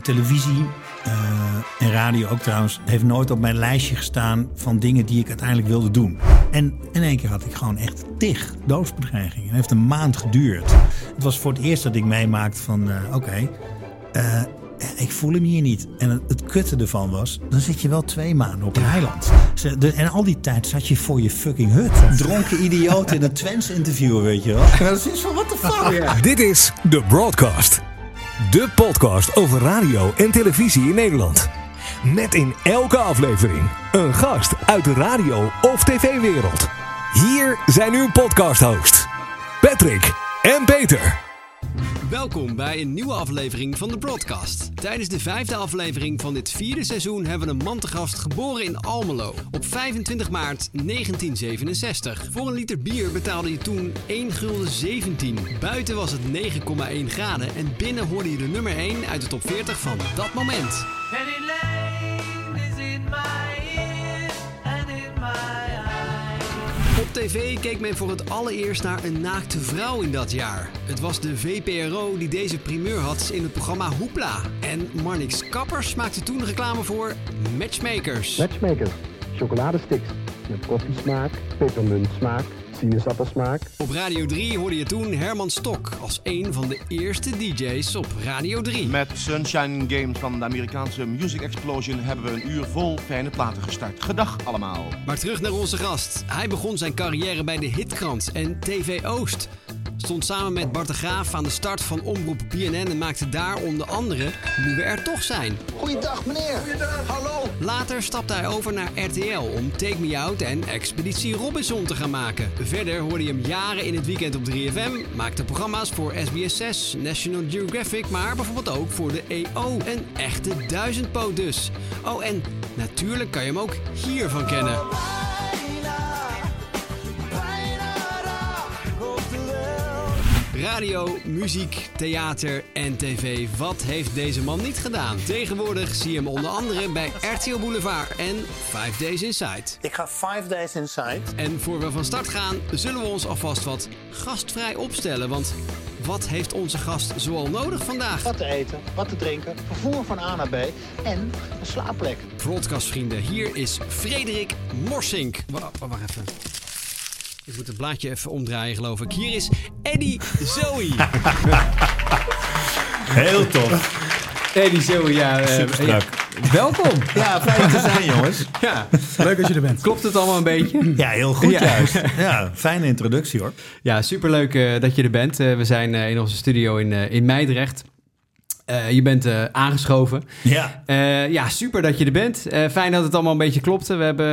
Televisie eh, en radio ook trouwens, heeft nooit op mijn lijstje gestaan van dingen die ik uiteindelijk wilde doen. En in één keer had ik gewoon echt tig doodsbedreigingen. Het heeft een maand geduurd. Het was voor het eerst dat ik meemaakte van, eh, oké, eh, ik voel hem hier niet. En het, het kutte ervan was, dan zit je wel twee maanden op een eiland. Ze- de- en al die tijd zat je voor je fucking hut. Dronken idioot in een Twents interview, weet je wel. En dat is van, what the fuck? Dit is The Broadcast. De podcast over radio en televisie in Nederland. Met in elke aflevering een gast uit de radio- of tv-wereld. Hier zijn uw podcast-hosts, Patrick en Peter. Welkom bij een nieuwe aflevering van de Broadcast. Tijdens de vijfde aflevering van dit vierde seizoen hebben we een man te gast geboren in Almelo op 25 maart 1967. Voor een liter bier betaalde je toen 1 gulden 17. Buiten was het 9,1 graden en binnen hoorde je de nummer 1 uit de top 40 van dat moment. Op tv keek men voor het allereerst naar een naakte vrouw in dat jaar. Het was de VPRO die deze primeur had in het programma Hoepla. En Marnix Kappers maakte toen reclame voor Matchmakers. Matchmaker. Chocoladesticks. Met koffiesmaak, pepermuntsmaak, sinaasappelsmaak. Op Radio 3 hoorde je toen Herman Stok als een van de eerste DJ's op Radio 3. Met Sunshine Games van de Amerikaanse Music Explosion hebben we een uur vol fijne platen gestart. Gedag allemaal. Maar terug naar onze gast. Hij begon zijn carrière bij de Hitkrant en TV Oost. Stond samen met Bart de Graaf aan de start van Omroep BNN en maakte daar onder andere Nu we er toch zijn. Goeiedag meneer. Goeiedag, hallo. Later stapte hij over naar RTL om Take Me Out en Expeditie Robinson te gaan maken. Verder hoorde je hem jaren in het weekend op 3FM, maakte programma's voor SBS6, National Geographic, maar bijvoorbeeld ook voor de EO. Een echte duizendpoot dus. Oh, en natuurlijk kan je hem ook hiervan kennen. Radio, muziek, theater en tv. Wat heeft deze man niet gedaan? Tegenwoordig zie je hem onder andere bij RTL Boulevard en 5 Days Inside. Ik ga five days inside. En voor we van start gaan, zullen we ons alvast wat gastvrij opstellen. Want wat heeft onze gast zoal nodig vandaag? Wat te eten, wat te drinken, vervoer van A naar B en een slaapplek. Broadcastvrienden, hier is Frederik Morsink. Wa- wa- Wacht even. Ik moet het blaadje even omdraaien, geloof ik. Hier is Eddie Zoe. Heel tof. Eddie Zoe, ja. eh, Super ja, Welkom. Ja, fijn te zijn, jongens. Ja. Leuk dat je er bent. Klopt het allemaal een beetje? Ja, heel goed Ja. juist. Ja, fijne introductie hoor. Ja, superleuk eh, dat je er bent. Eh, we zijn eh, in onze studio in, eh, in Meidrecht. Eh, je bent eh, aangeschoven. Ja. Eh, ja, super dat je er bent. Eh, fijn dat het allemaal een beetje klopte. We hebben,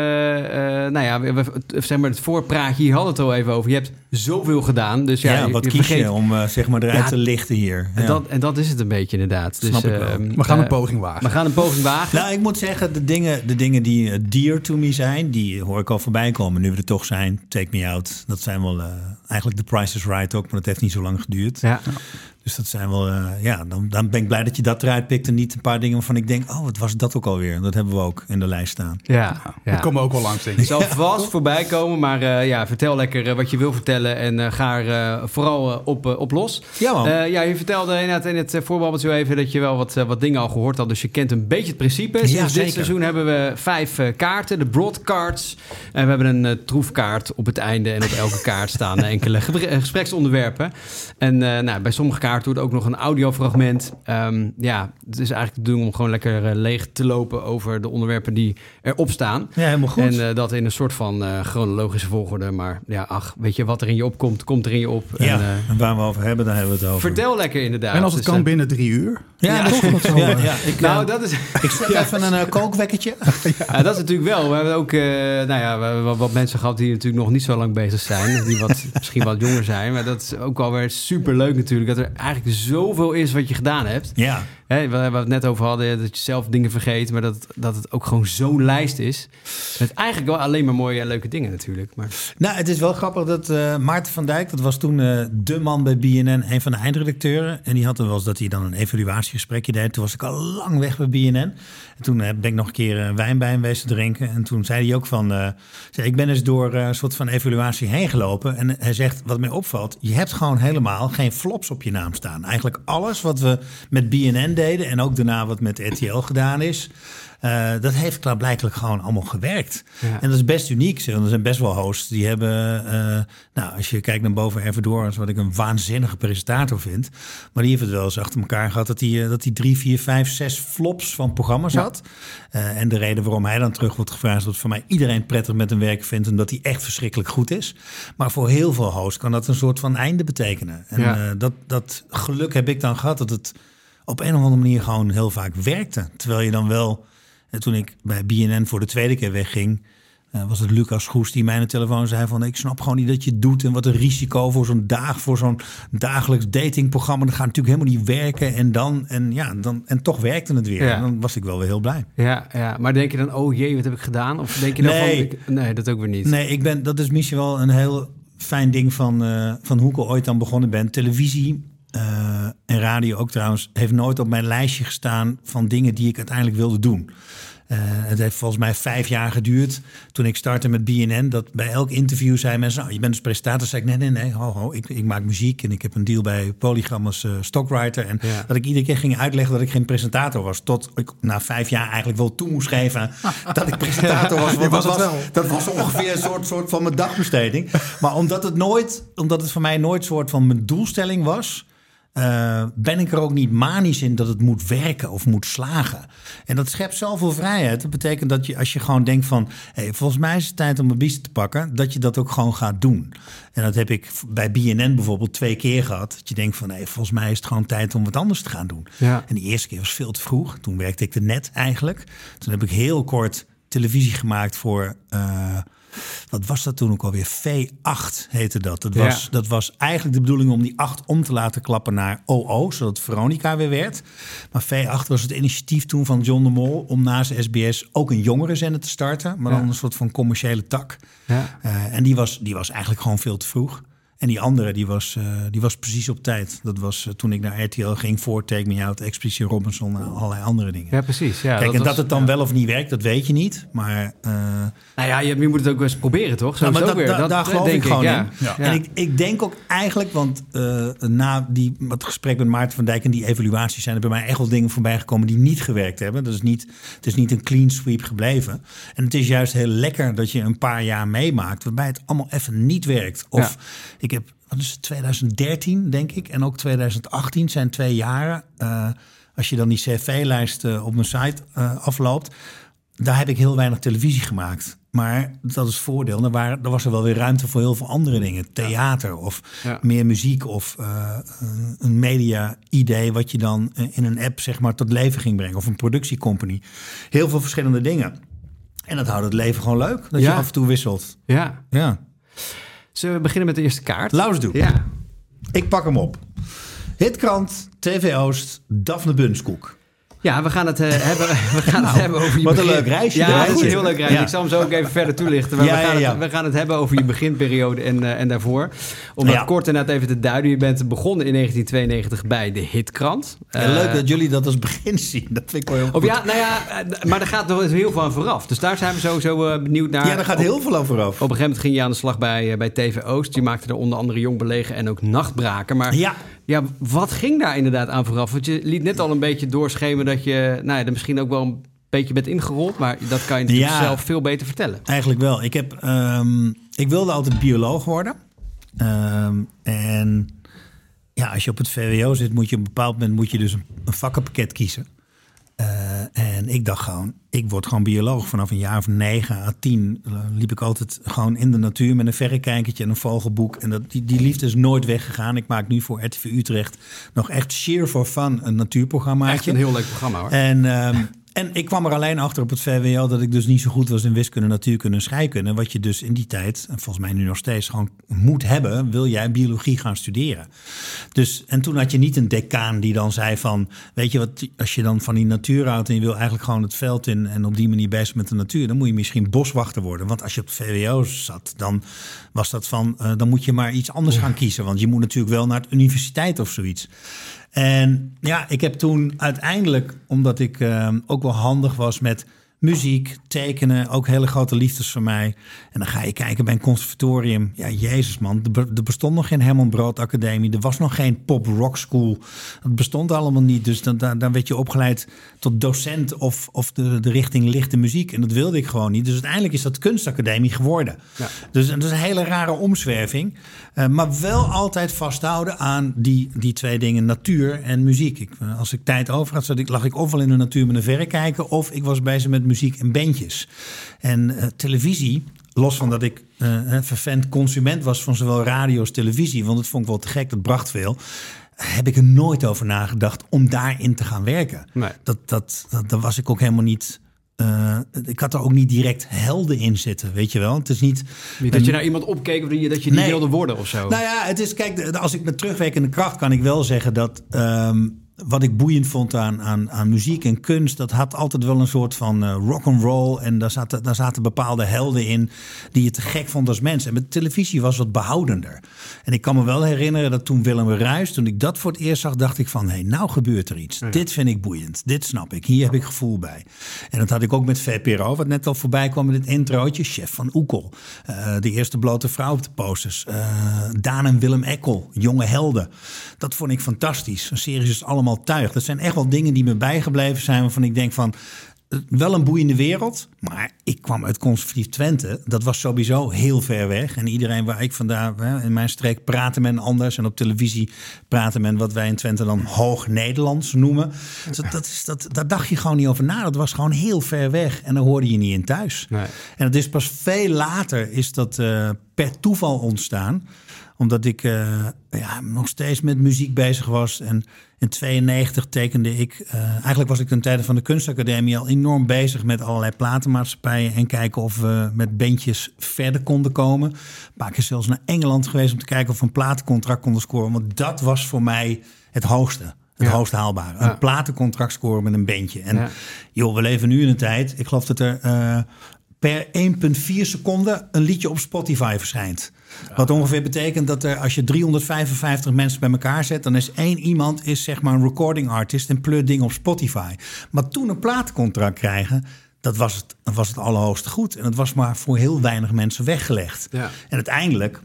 eh, nou ja, we, we- het- zeg maar het voorpraatje, hier hadden het al even over. Je hebt zoveel gedaan. Dus ja, Ja, je- wat je kies vergeet- je om zeg maar eruit Ja, te lichten hier? En, dat, en dat is het een beetje inderdaad. Dus, Snap ik wel. ehm, We gaan een poging wagen. We gaan een poging wagen. Nou, ik moet zeggen, de dingen, de dingen die dear to me zijn, die hoor ik al voorbij komen. Nu we er toch zijn, Take Me Out. Dat zijn wel eh, eigenlijk de Price is Right ook, maar dat heeft niet zo lang geduurd. ja. Dus dat zijn wel, eh, ja, dan, dan ben ik blij dat je dat eruit pikt en niet een paar dingen waarvan ik denk, oh, wat was dat ook alweer? Dat hebben we ook in de lijst staan. Ja, We ja. komen ook wel langs, denk Het ik. zal vast voorbij komen, maar eh, ja, vertel lekker eh, wat je wil vertellen en eh, ga er vooral op, op los. Ja, man. Eh, ja, je vertelde inderdaad in het uh, voorbabbeltje even dat je wel wat, wat dingen al gehoord had, dus je kent een beetje het principe. Sinds dit seizoen hebben we vijf kaarten, de broadcards. En we hebben een eh, troefkaart op het einde en op elke kaart staan enkele gespreksonderwerpen. En eh, nou, bij sommige kaarten wordt ook nog een audiofragment. Ehm, ja, het is eigenlijk de bedoeling om gewoon lekker eh, leeg te lopen over de onderwerpen die erop staan. Ja, helemaal goed. En eh, dat in een soort van eh, chronologische volgorde. Maar ja, ach, weet je, wat er in je opkomt, komt er in je op. ja, En, eh, en waar we over hebben, daar hebben we het over. vertel lekker inderdaad. En als het Dus, kan binnen drie uur. Ja, ik, Nou, dat is, ik zet even een uh, kookwekkertje. ja, dat is natuurlijk wel. We hebben ook eh, nou ja, we hebben wat, wat mensen gehad die natuurlijk nog niet zo lang bezig zijn. Die wat, misschien wat jonger zijn. Maar dat is ook wel weer super leuk natuurlijk. Dat er eigenlijk zoveel is wat je gedaan hebt. Ja, Hè, waar we het net over hadden, dat je zelf dingen vergeet, maar dat, dat het ook gewoon zo'n lijst is. Met eigenlijk wel alleen maar mooie en leuke dingen natuurlijk. Maar Nou, het is wel grappig dat eh, Maarten van Dijk, dat was toen eh, de man bij BNN, een van de eindredacteuren. En die had wel eens dat hij dan een evaluatiegesprekje deed. Toen was ik al lang weg bij BNN. En toen eh, ben ik nog een keer wijn bij hem wezen drinken. En toen zei hij ook van, zei, ik ben eens door een soort van evaluatie heen gelopen. En hij zegt, wat mij opvalt, je hebt gewoon helemaal geen flops op je naam staan. Eigenlijk alles wat we met BNN deden en ook daarna wat met RTL gedaan is. eh, dat heeft klaarblijkelijk gewoon allemaal gewerkt. Ja. En dat is best uniek. want Er zijn best wel hosts die hebben... eh, nou, als je kijkt naar boven Ervedorens... wat ik een waanzinnige presentator vind... maar die heeft het wel eens achter elkaar gehad... dat hij, eh, dat hij drie, vier, vijf, zes flops van programma's had. En de reden waarom hij dan terug wordt gevraagd... is dat voor mij iedereen prettig met een werk vindt... en dat hij echt verschrikkelijk goed is. Maar voor heel veel hosts kan dat een soort van einde betekenen. En Ja. dat, dat geluk heb ik dan gehad... dat het op een of andere manier gewoon heel vaak werkte. Terwijl je dan wel... En toen ik bij BNN voor de tweede keer wegging, eh, was het Lucas Goes die mij aan de telefoon zei van ik snap gewoon niet dat je doet en wat een risico voor zo'n dag, voor zo'n dagelijks datingprogramma. Dat gaat natuurlijk helemaal niet werken en dan en ja, dan en toch werkte het weer. Ja. En dan was ik wel weer heel blij. Ja, ja, maar denk je dan, oh jee, wat heb ik gedaan? Of denk je dan Nee. van, nee, dat ook weer niet. Nee, ik ben, dat is misschien wel een heel fijn ding van, eh, van hoe ik ooit aan begonnen ben. Televisie eh, en radio ook trouwens, heeft nooit op mijn lijstje gestaan van dingen die ik uiteindelijk wilde doen. Eh, het heeft volgens mij vijf jaar geduurd toen ik startte met BNN. Dat bij elk interview zei mensen, nou, je bent dus presentator. Zei ik, nee, nee, nee, ho, ho, ik, ik maak muziek en ik heb een deal bij Polygram als eh, stockwriter. En Ja. dat ik iedere keer ging uitleggen dat ik geen presentator was. Tot ik na vijf jaar eigenlijk wel toe moest geven dat ik presentator was. Want was dat, was, dat was ongeveer een soort, soort van mijn dagbesteding. Maar omdat het nooit, omdat het voor mij nooit soort van mijn doelstelling was. Eh, ben ik er ook niet manisch in dat het moet werken of moet slagen. En dat schept zoveel vrijheid. Dat betekent dat je als je gewoon denkt van... Hey, volgens mij is het tijd om mijn biezen te pakken... dat je dat ook gewoon gaat doen. En dat heb ik bij BNN bijvoorbeeld twee keer gehad. Dat je denkt van hey, volgens mij is het gewoon tijd om wat anders te gaan doen. Ja. En die eerste keer was veel te vroeg. Toen werkte ik er net eigenlijk. Toen heb ik heel kort televisie gemaakt voor... eh, wat was dat toen ook alweer? V8 heette dat. Dat was, Ja. dat was eigenlijk de bedoeling om die 8 om te laten klappen naar OO, zodat Veronica weer werd. Maar V8 was het initiatief toen van John de Mol om naast SBS ook een jongerenzender te starten, maar dan een soort van commerciële tak. Ja. Eh, en die was, die was eigenlijk gewoon veel te vroeg. En die andere, die was, eh, die was precies op tijd. Dat was eh, toen ik naar RTL ging voor Take Me Out, Expeditie Robinson en allerlei andere dingen. Ja, precies. Ja, Kijk, en was- dat het dan ja. wel of niet werkt, dat weet je niet. Maar eh, Nou ja, je, je moet het ook eens proberen, toch? Zo ja, maar het dat, weer. da- Dat, daar geloof denk ik gewoon ja. in. Ja. En ik, ik denk ook eigenlijk, want eh, na die, wat gesprek met Maarten van Dijk en die evaluaties zijn er bij mij echt wel dingen voorbij gekomen die niet gewerkt hebben. Dat is niet, het is niet een clean sweep gebleven. En het is juist heel lekker dat je een paar jaar meemaakt waarbij het allemaal even niet werkt. Of Ja. Ik heb, wat is het, 2013 denk ik en ook 2018 zijn twee jaren. Eh, als je dan die cv-lijst eh, op mijn site eh, afloopt, daar heb ik heel weinig televisie gemaakt. Maar dat is het voordeel. Dan, waren, dan was er wel weer ruimte voor heel veel andere dingen. Theater of Ja. meer muziek of een- media-idee... wat je dan in een app zeg maar tot leven ging brengen. Of een productiecompany. Heel veel verschillende dingen. En dat houdt het leven gewoon leuk. Dat je af en toe wisselt. ja. Ja. Zullen we beginnen met de eerste kaart? Laten het doen. Ja. Ik pak hem op. Hitkrant, TV Oost, Daphne Bunskoek. Ja, we gaan het, eh, hebben, we gaan het hebben over je Nou, wat een begin- leuk reisje Ja, goed, zit. heel leuk reisje. Ja. Ik zal hem zo ook even verder toelichten. Maar Ja, we, gaan ja. Het, we gaan het hebben over je beginperiode en, eh, en daarvoor. Om Ja. het kort inderdaad even te duiden. Je bent begonnen in 1992 bij de Hitkrant. Ja, Eh, leuk dat jullie dat als begin zien. Dat vind ik wel heel goed. ja, nou ja, maar er gaat nog heel veel aan vooraf. Dus daar zijn we sowieso benieuwd naar. Ja, daar gaat Op- heel veel over af. Op een gegeven moment ging je aan de slag bij, bij TV Oost. Je maakte er onder andere Jong Belegen en ook Nachtbraken. Maar Ja. wat ging daar inderdaad aan vooraf? Want je liet net al een beetje doorschemen dat je nou ja, er misschien ook wel een beetje bent ingerold. Maar dat kan je natuurlijk Ja. zelf veel beter vertellen. Eigenlijk wel. Ik, heb, ehm, ik wilde altijd bioloog worden. Ehm, en ja, als je op het VWO zit, moet je op een bepaald moment moet je dus een vakkenpakket kiezen. Eh, en ik dacht gewoon, ik word gewoon bioloog. Vanaf een jaar of negen à tien eh, liep ik altijd gewoon in de natuur met een verrekijkertje en een vogelboek. En dat, die, die liefde is nooit weggegaan. Ik maak nu voor RTV Utrecht nog echt sheer for fun een natuurprogrammaatje. Echt een heel leuk programma hoor. En, ehm, en ik kwam er alleen achter op het VWO dat ik dus niet zo goed was in wiskunde, natuurkunde en scheikunde. Wat je dus in die tijd, en volgens mij nu nog steeds, gewoon moet hebben, wil jij biologie gaan studeren. Dus, en toen had je niet een decaan die dan zei van, weet je wat, als je dan van die natuur houdt en je wil eigenlijk gewoon het veld in en op die manier bezig met de natuur, dan moet je misschien boswachter worden. Want als je op het VWO zat, dan was dat van, eh, dan moet je maar iets anders gaan kiezen. Want je moet natuurlijk wel naar het universiteit of zoiets. En ja, ik heb toen uiteindelijk, omdat ik eh, ook wel handig was met muziek, tekenen, ook hele grote liefdes voor mij. En dan ga je kijken bij een conservatorium. Ja, jezus man, er be- bestond nog geen Herman Brood Academie. Er was nog geen pop-rock school. Dat bestond allemaal niet. Dus dan, dan, dan werd je opgeleid tot docent of, of de, de richting lichte muziek. En dat wilde ik gewoon niet. Dus uiteindelijk is dat kunstacademie geworden. Dus dat is een hele rare omzwerving. Eh, maar wel altijd vasthouden aan die, die twee dingen, natuur en muziek. Ik, eh, als ik tijd over had, zat ik, lag ik ofwel in de natuur met een verrekijker... of ik was bezig met muziek en bandjes. En eh, televisie, los van dat ik eh, een vervent consument was... van zowel radio als televisie, want dat vond ik wel te gek, dat bracht veel... heb ik er nooit over nagedacht om daarin te gaan werken. Nee. Dat, dat, dat, was ik ook helemaal niet... eh, ik had er ook niet direct helden in zitten, weet je wel. Het is niet... Niet dat je naar iemand opkeek of dat je, dat je die Nee. wilde worden of zo. Nou ja, het is, kijk, als ik met terugwerkende kracht kan ik wel zeggen dat ehm, wat ik boeiend vond aan, aan, aan muziek en kunst, dat had altijd wel een soort van eh, rock and roll en daar zaten, daar zaten bepaalde helden in die je te gek vond als mens. En met televisie was wat behoudender. En ik kan me wel herinneren dat toen Willem Ruis, toen ik dat voor het eerst zag, dacht ik van, hé, hey, nou gebeurt er iets. Dit vind ik boeiend. Dit snap ik. Hier heb ik gevoel bij. En dat had ik ook met VPRO, wat net al voorbij kwam met het introotje. Chef van Oekel. Eh, de eerste blote vrouw op de posters. Eh, Daan en Willem Ekkel. Jonge helden. Dat vond ik fantastisch. Een serie is allemaal tuig. Dat zijn echt wel dingen die me bijgebleven zijn. Waarvan ik denk van... eh, Wel een boeiende wereld, maar ik kwam uit conservatief Twente. Dat was sowieso heel ver weg. En iedereen waar ik vandaan, in mijn streek, praatte men anders. En op televisie praatte men wat wij in Twente dan hoog Nederlands noemen. Dus dat, dat, is, dat, daar dacht je gewoon niet over na. Dat was gewoon heel ver weg en daar hoorde je niet in thuis. Nee. En het is pas veel later is dat eh, per toeval ontstaan omdat ik eh, ja, nog steeds met muziek bezig was. En in 92 tekende ik. eh, eigenlijk was ik ten tijde van de kunstacademie al enorm bezig met allerlei platenmaatschappijen. En kijken of we met bandjes verder konden komen. Een paar keer zelfs naar Engeland geweest om te kijken of we een platencontract konden scoren. Want dat was voor mij het hoogste. Het Ja. hoogst haalbare. Ja. Een platencontract scoren met een bandje. En Ja. joh, we leven nu in een tijd. Ik geloof dat er eh, per 1,4 seconde een liedje op Spotify verschijnt. Wat ongeveer betekent dat er, als je 355 mensen bij elkaar zet, dan is één iemand is zeg maar een recording artist en pleurt dingen op Spotify. Maar toen een platencontract krijgen, dat was het, dat was het allerhoogste goed. En dat was maar voor heel weinig mensen weggelegd. Ja. En uiteindelijk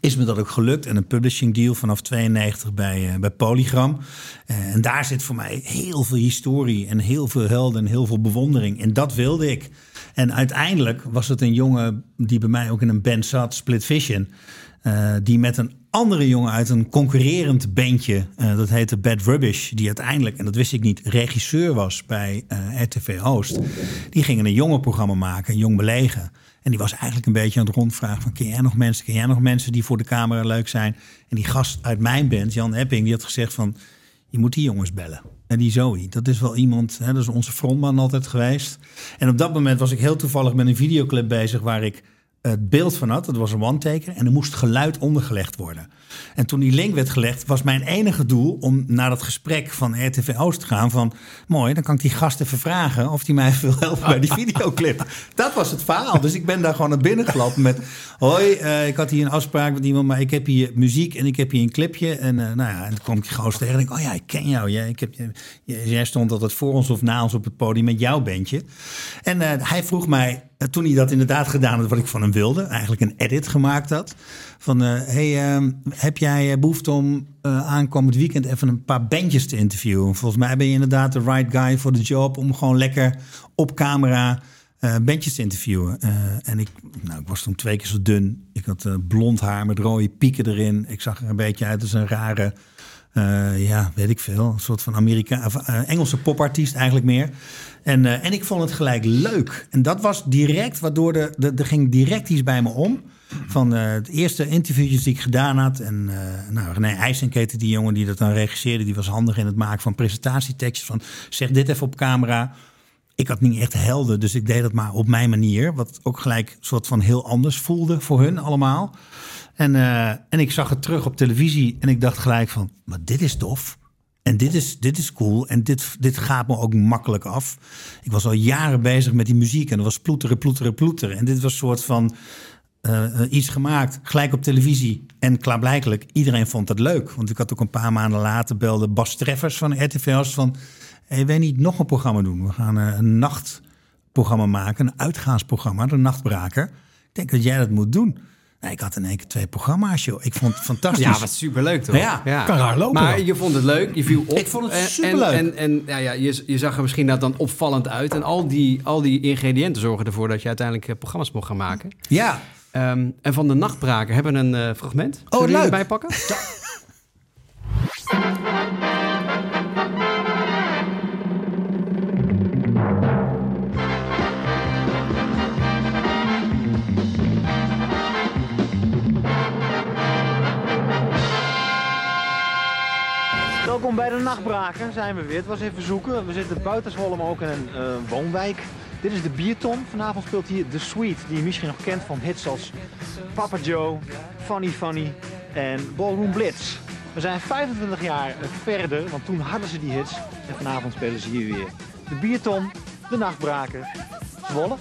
is me dat ook gelukt. En een publishing deal vanaf 92 bij, eh, bij Polygram. Eh, en daar zit voor mij heel veel historie en heel veel helden en heel veel bewondering. En dat wilde ik. En uiteindelijk was het een jongen die bij mij ook in een band zat, Split Vision. eh, die met een andere jongen uit een concurrerend bandje, dat heette Bad Rubbish, die uiteindelijk, en dat wist ik niet, regisseur was bij RTV Oost. Die gingen een jongenprogramma maken, Jong Belegen. En die was eigenlijk een beetje aan het rondvragen van... ken jij nog mensen, ken jij nog mensen die voor de camera leuk zijn? En die gast uit mijn band, Jan Epping, die had gezegd van... je moet die jongens bellen. En die Zoe, dat is wel iemand, hè, dat is onze frontman altijd geweest. En op dat moment was ik heel toevallig met een videoclip bezig... waar ik het beeld van had, dat was een one-taker... en er moest geluid ondergelegd worden. En toen die link werd gelegd, was mijn enige doel... om naar dat gesprek van RTV Oost te gaan van... mooi, dan kan ik die gast even vragen... of die mij even wil helpen bij die videoclip. Dat was het verhaal. Dus ik ben daar gewoon naar binnen gelopen met... hoi, eh, ik had hier een afspraak met iemand... maar ik heb hier muziek en ik heb hier een clipje. En, eh, nou ja, en toen kwam ik gozer tegen en ik... oh ja, ik ken jou. Jij, ik heb, jij stond altijd voor ons of na ons op het podium met jouw bandje. En eh, hij vroeg mij, toen hij dat inderdaad gedaan had... wat ik van hem wilde, eigenlijk een edit gemaakt had... van, eh, hey, ehm, heb jij eh, behoefte om eh, aankomend weekend... even een paar bandjes te interviewen? Volgens mij ben je inderdaad de right guy voor de job... om gewoon lekker op camera bandjes te interviewen. En ik, nou, ik was toen twee keer zo dun. Ik had blond haar met rode pieken erin. Ik zag er een beetje uit als een rare, ja, weet ik veel. Een soort van Amerika eh, Engelse popartiest eigenlijk meer. En, en ik vond het gelijk leuk. En dat was direct, waardoor er, er, er ging direct iets bij me om. Van eh, het eerste interviewtjes die ik gedaan had. En eh nou, René IJsenk heette die jongen die dat dan regisseerde. Die was handig in het maken van presentatietekstjes. Van zeg dit even op camera ik had niet echt helden, dus ik deed het maar op mijn manier. Wat ook gelijk een soort van heel anders voelde voor hun allemaal. En, eh, en ik zag het terug op televisie en ik dacht gelijk van, maar dit is tof. En dit is, dit is cool en dit, dit gaat me ook makkelijk af. Ik was al jaren bezig met die muziek en dat was ploeteren, ploeteren, ploeteren. En dit was een soort van eh, eh, iets gemaakt, gelijk op televisie. En klaarblijkelijk, iedereen vond dat leuk. Want ik had ook een paar maanden later belde Bas Treffers van RTV Oost van... Hey, wij niet nog een programma doen. We gaan eh, een nacht programma maken, een uitgaansprogramma, de Nachtbraker. Ik denk dat jij dat moet doen. Nee, ik had in één keer twee programma's, joh. Ik vond het fantastisch. Ja, wat superleuk toch? Ja, kan raar lopen Maar je vond het leuk, je viel op. Ik vond het superleuk. En, en, en ja, ja, je, je zag er misschien dat dan opvallend uit. En al die, al die ingrediënten zorgen ervoor dat je uiteindelijk programma's mocht gaan maken. Ja, Ehm, en van de Nachtbraker hebben we een eh, fragment. Zullen we die leuk. erbij pakken? Welkom bij de Nachtbraker, zijn we weer. Het was even zoeken. We zitten buiten Zwolle, maar ook in een eh, woonwijk. Dit is de Bierton. Vanavond speelt hier The Sweet, die je misschien nog kent van hits als Papa Joe, Funny Funny en Ballroom Blitz. We zijn 25 jaar verder, want toen hadden ze die hits. En vanavond spelen ze hier weer. De Bierton, de Nachtbraker, Zwolle.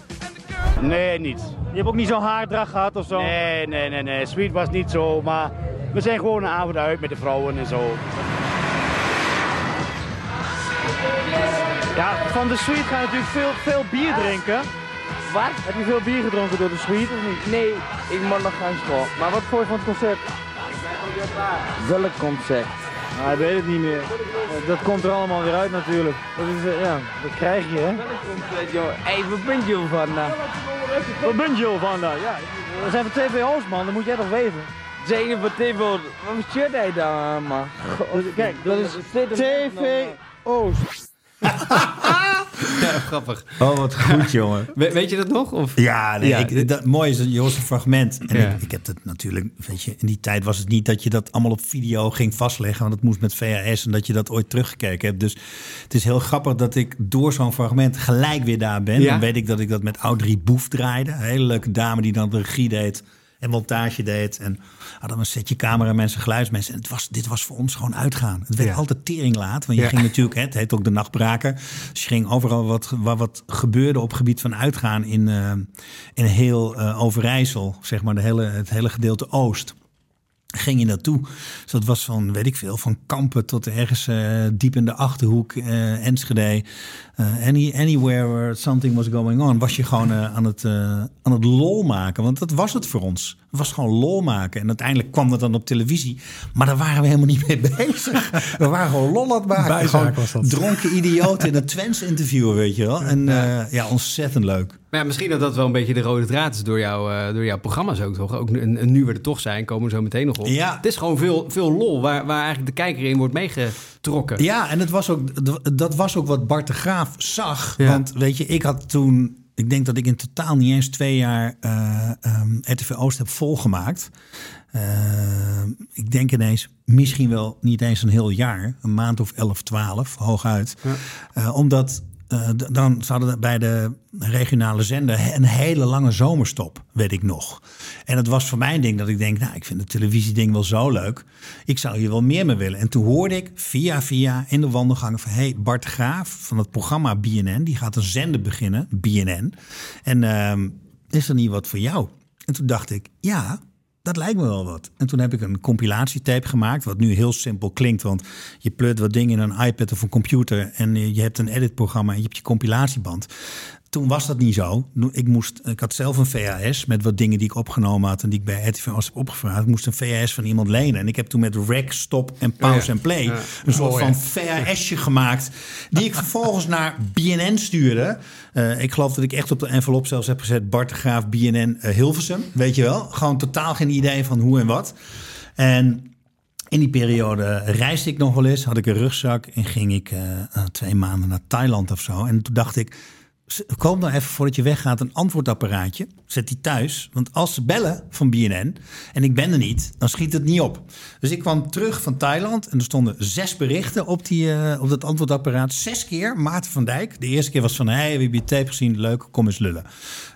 Nee, niet. Je hebt ook niet zo'n haardracht gehad of zo? Nee, nee, nee, nee. Sweet was niet zo, maar we zijn gewoon een avond uit met de vrouwen en zo. Ja, van de Sweet ga je natuurlijk veel, veel bier drinken. Wat? Heb je veel bier gedronken door de Sweet of niet? Nee, ik mag nog gaan school. Maar wat vond je van het concert? Welk concert? Nou, ik weet het niet meer. Eh, Dat komt er allemaal weer uit natuurlijk. Dat, is, eh, ja, dat krijg je, hè? Hé, hey, waar ben je van? nou? Wat ben je van daar? Ja, we zijn van TVO's, man. Dat moet jij toch weten? Je van TV? Wat shirt hij dan, man? Kijk, dat is TVO's. Ja, grappig. oh wat goed, jongen. We- weet je dat nog? Of? Ja, nee, Ja, ik, dit- dat mooie is, je een fragment. En Ja. ik, ik heb het natuurlijk, weet je, in die tijd was het niet dat je dat allemaal op video ging vastleggen. Want het moest met VHS en dat je dat ooit teruggekeken hebt. Dus het is heel grappig dat ik door zo'n fragment gelijk weer daar ben. Ja. Dan weet ik dat ik dat met Audrey Boef draaide. Een hele leuke dame die dan de regie deed en montage deed. En hadden we een setje cameramensen, geluidsmensen. En het was, dit was voor ons gewoon uitgaan. Het werd Ja. altijd tering laat. Want je Ja. ging natuurlijk, hè, het heet ook de nachtbraker. Dus je ging overal wat, waar wat gebeurde op gebied van uitgaan in, eh, in heel eh, Overijssel. Zeg maar de hele, het hele gedeelte Oost. Ging je naartoe. Dus dat was van, weet ik veel, van Kampen tot ergens eh, diep in de Achterhoek, eh, Enschede. Eh, any, anywhere where something was going on, was je gewoon aan, het, aan het lol maken. Want dat was het voor ons. Was gewoon lol maken. En uiteindelijk kwam dat dan op televisie. Maar daar waren we helemaal niet mee bezig. We waren gewoon lol aan het maken. Bijzaak Gewoon was dat. dronken idioten in een Twents interview, weet je wel. En ja, ja ontzettend leuk. Maar ja, misschien dat dat wel een beetje de rode draad is door, jou, eh, door jouw programma's ook toch? Ook nu, en nu we er toch zijn, komen we zo meteen nog op. Ja. Het is gewoon veel, veel lol waar, waar eigenlijk de kijker in wordt meegetrokken. Ja, en het was ook, dat was ook wat Bart de Graaf zag. Ja. Want weet je, ik had toen... Ik denk dat ik in totaal niet eens twee jaar eh, ehm, RTV Oost heb volgemaakt. Eh, ik denk ineens misschien wel niet eens een heel jaar. Een maand of 11, 12, hooguit. Eh, omdat eh, dan zouden er bij de regionale zender een hele lange zomerstop, weet ik nog. En het was voor mij een ding dat ik denk, nou, ik vind het televisieding wel zo leuk. Ik zou hier wel meer mee willen. En toen hoorde ik via via in de wandelgangen van... hey, Bart Graaf van het programma BNN, die gaat een zender beginnen, BNN. En ehm, is er niet wat voor jou? En toen dacht ik, ja, dat lijkt me wel wat. En toen heb ik een compilatietape gemaakt, wat nu heel simpel klinkt. Want je pleurt wat dingen in een iPad of een computer en je hebt een editprogramma en je hebt je compilatieband. Toen was dat niet zo. Ik, moest, ik had zelf een VHS met wat dingen die ik opgenomen had en die ik bij RTV Oost heb opgevraagd. Ik moest een VHS van iemand lenen. En ik heb toen met rec, stop en pause Ja. en play Ja. een soort van? VHSje gemaakt. Die ik vervolgens naar BNN stuurde. Eh, ik geloof dat ik echt op de envelop zelfs heb gezet Bart de Graaf BNN eh, Hilversum. Weet je wel? Gewoon totaal geen idee van hoe en wat. En in die periode reisde ik nog wel eens. Had ik een rugzak en ging ik eh, twee maanden naar Thailand of zo. En toen dacht ik... Koop nou even voordat je weggaat een antwoordapparaatje. Zet die thuis. Want als ze bellen van BNN en ik ben er niet, dan schiet het niet op. Dus ik kwam terug van Thailand en er stonden zes berichten op, die, eh, op dat antwoordapparaat. Zes keer Maarten van Dijk. De eerste keer was van, hey, we hebben je tape gezien, leuk, kom eens lullen.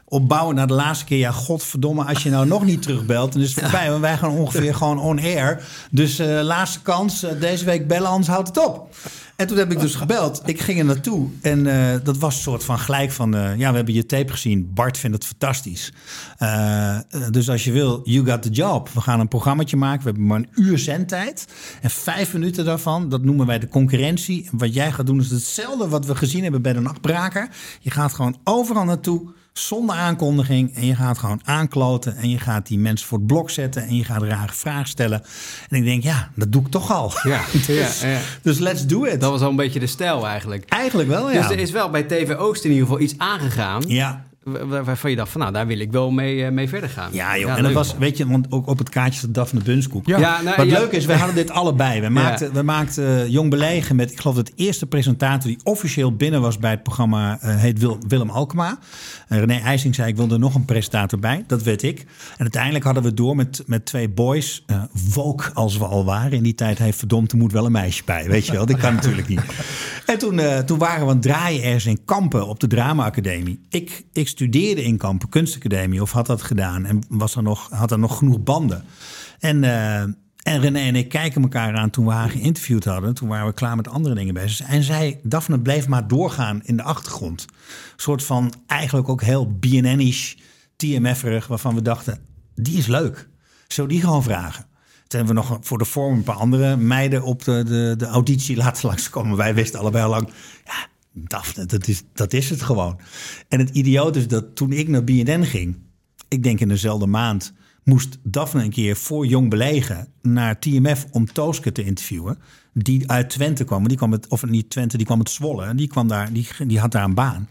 Opbouwen naar de laatste keer, ja, godverdomme, als je nou nog niet terugbelt, dan is het voorbij. Want wij gaan ongeveer gewoon on air. Dus eh, laatste kans, eh, deze week bellen, anders houdt het op. En toen heb ik dus gebeld. Ik ging er naartoe. En eh, dat was een soort van gelijk van... eh, ja, we hebben je tape gezien. Bart vindt het fantastisch. Eh, dus als je wil, you got the job. We gaan een programmaatje maken. We hebben maar een uur zendtijd. En vijf minuten daarvan, dat noemen wij de concurrentie. En wat jij gaat doen is hetzelfde wat we gezien hebben bij de nachtbraker. Je gaat gewoon overal naartoe zonder aankondiging. En je gaat gewoon aankloten. En je gaat die mensen voor het blok zetten. En je gaat rare vragen stellen. En ik denk, ja, dat doe ik toch al. Ja, ja, ja. Dus let's do it. Dat was al een beetje de stijl eigenlijk. Eigenlijk wel, ja. Dus er is wel bij TV Oost in ieder geval iets aangegaan. Ja. Wa- wa- Waarvan je dacht van, nou, daar wil ik wel mee, eh, mee verder gaan. Ja, joh. en dat was, weet je, want ook op het kaartje staat Daphne Bunskoek. Ja. Ja, nou, Wat ja. leuk is, wij hadden dit allebei. We maakten, we maakten eh, Jong Belegen met, ik geloof dat de eerste presentator die officieel binnen was bij het programma, eh, heet Wil- Willem Alkema. En René IJsing zei, ik wil er nog een presentator bij. Dat werd ik. En uiteindelijk hadden we door met, met twee boys, eh woke als we al waren. In die tijd heeft verdomd, er moet wel een meisje bij, weet je wel. Dat kan natuurlijk niet. En toen, eh, toen waren we aan het draaien ergens in Kampen op de Drama Academie. Ik, ik studeerde in Kampen, kunstacademie, of had dat gedaan. En was er nog, had er nog genoeg banden. En, eh, en René en ik kijken elkaar aan toen we haar geïnterviewd hadden. Toen waren we klaar met andere dingen bezig. En zij, Daphne bleef maar doorgaan in de achtergrond. Een soort van eigenlijk ook heel BNN-ish, TMF-erig, waarvan we dachten, die is leuk. We die gewoon vragen? Toen hebben we nog voor de vorm een paar andere meiden op de, de, de auditie laten langskomen. Wij wisten allebei al lang, ja, Daphne, dat is, dat is het gewoon. En het idioot is dat toen ik naar BNN ging, ik denk in dezelfde maand, moest Daphne een keer voor Jong Belegen naar TMF om Tooske te interviewen. Die uit Twente kwam, die kwam het, of niet Twente, die kwam het Zwolle. En die, kwam daar, die, die had daar een baan.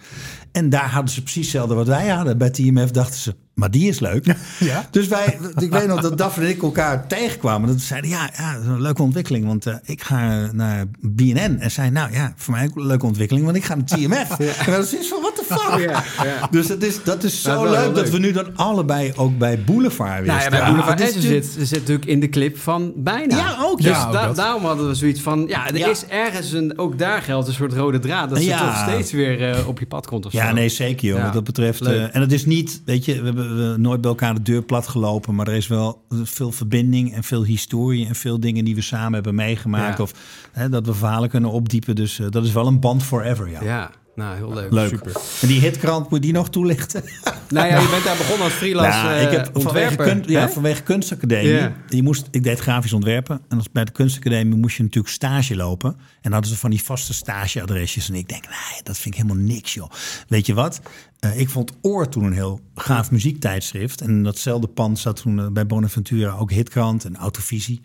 En daar hadden ze precies hetzelfde wat wij hadden. Bij TMF dachten ze, maar die is leuk. Ja. Dus wij, ik weet nog dat Daphne en ik elkaar tegenkwamen. Dat we zeiden, ja, ja dat is een leuke ontwikkeling. Want eh, ik ga naar BNN. En zei, nou ja, voor mij ook een leuke ontwikkeling. Want ik ga naar TMF. En we hadden zoiets van, what the fuck? Ja, ja. Dus dat is, dat is zo leuk, dat we nu dan allebei ook bij Boulevard weer Nou ja, bij. Boulevard Het is natuurlijk- zit, zit natuurlijk in de clip van bijna. Ja, ook, Dus ja, da- daarom hadden we zoiets van... Ja, er Ja. is ergens, een, ook daar geldt een soort rode draad. Dat ze Ja. toch steeds weer eh, op je pad komt of Ja, nee, zeker joh. Ja. Wat dat betreft. Eh, en het is niet, weet je, we hebben we nooit bij elkaar de deur plat gelopen. Maar er is wel veel verbinding en veel historie en veel dingen die we samen hebben meegemaakt. Ja. Of hè, dat we verhalen kunnen opdiepen. Dus eh, dat is wel een band forever, ja. Ja, nou, heel leuk. Leuk. Super. En die hitkrant, moet die nog toelichten? Nou ja, je bent daar begonnen als freelance Nou, eh, ik heb vanwege, ontwerper. kun- ja, vanwege kunstacademie. Ja. Je moest, ik deed grafisch ontwerpen. En als bij de kunstacademie moest je natuurlijk stage lopen. En dan hadden ze van die vaste stageadresjes. En ik denk, nee, dat vind ik helemaal niks, joh. Weet je wat? Eh, ik vond Oor toen een heel gaaf muziektijdschrift. En datzelfde pand zat toen eh, bij Bonaventura ook Hitkrant en Autovisie.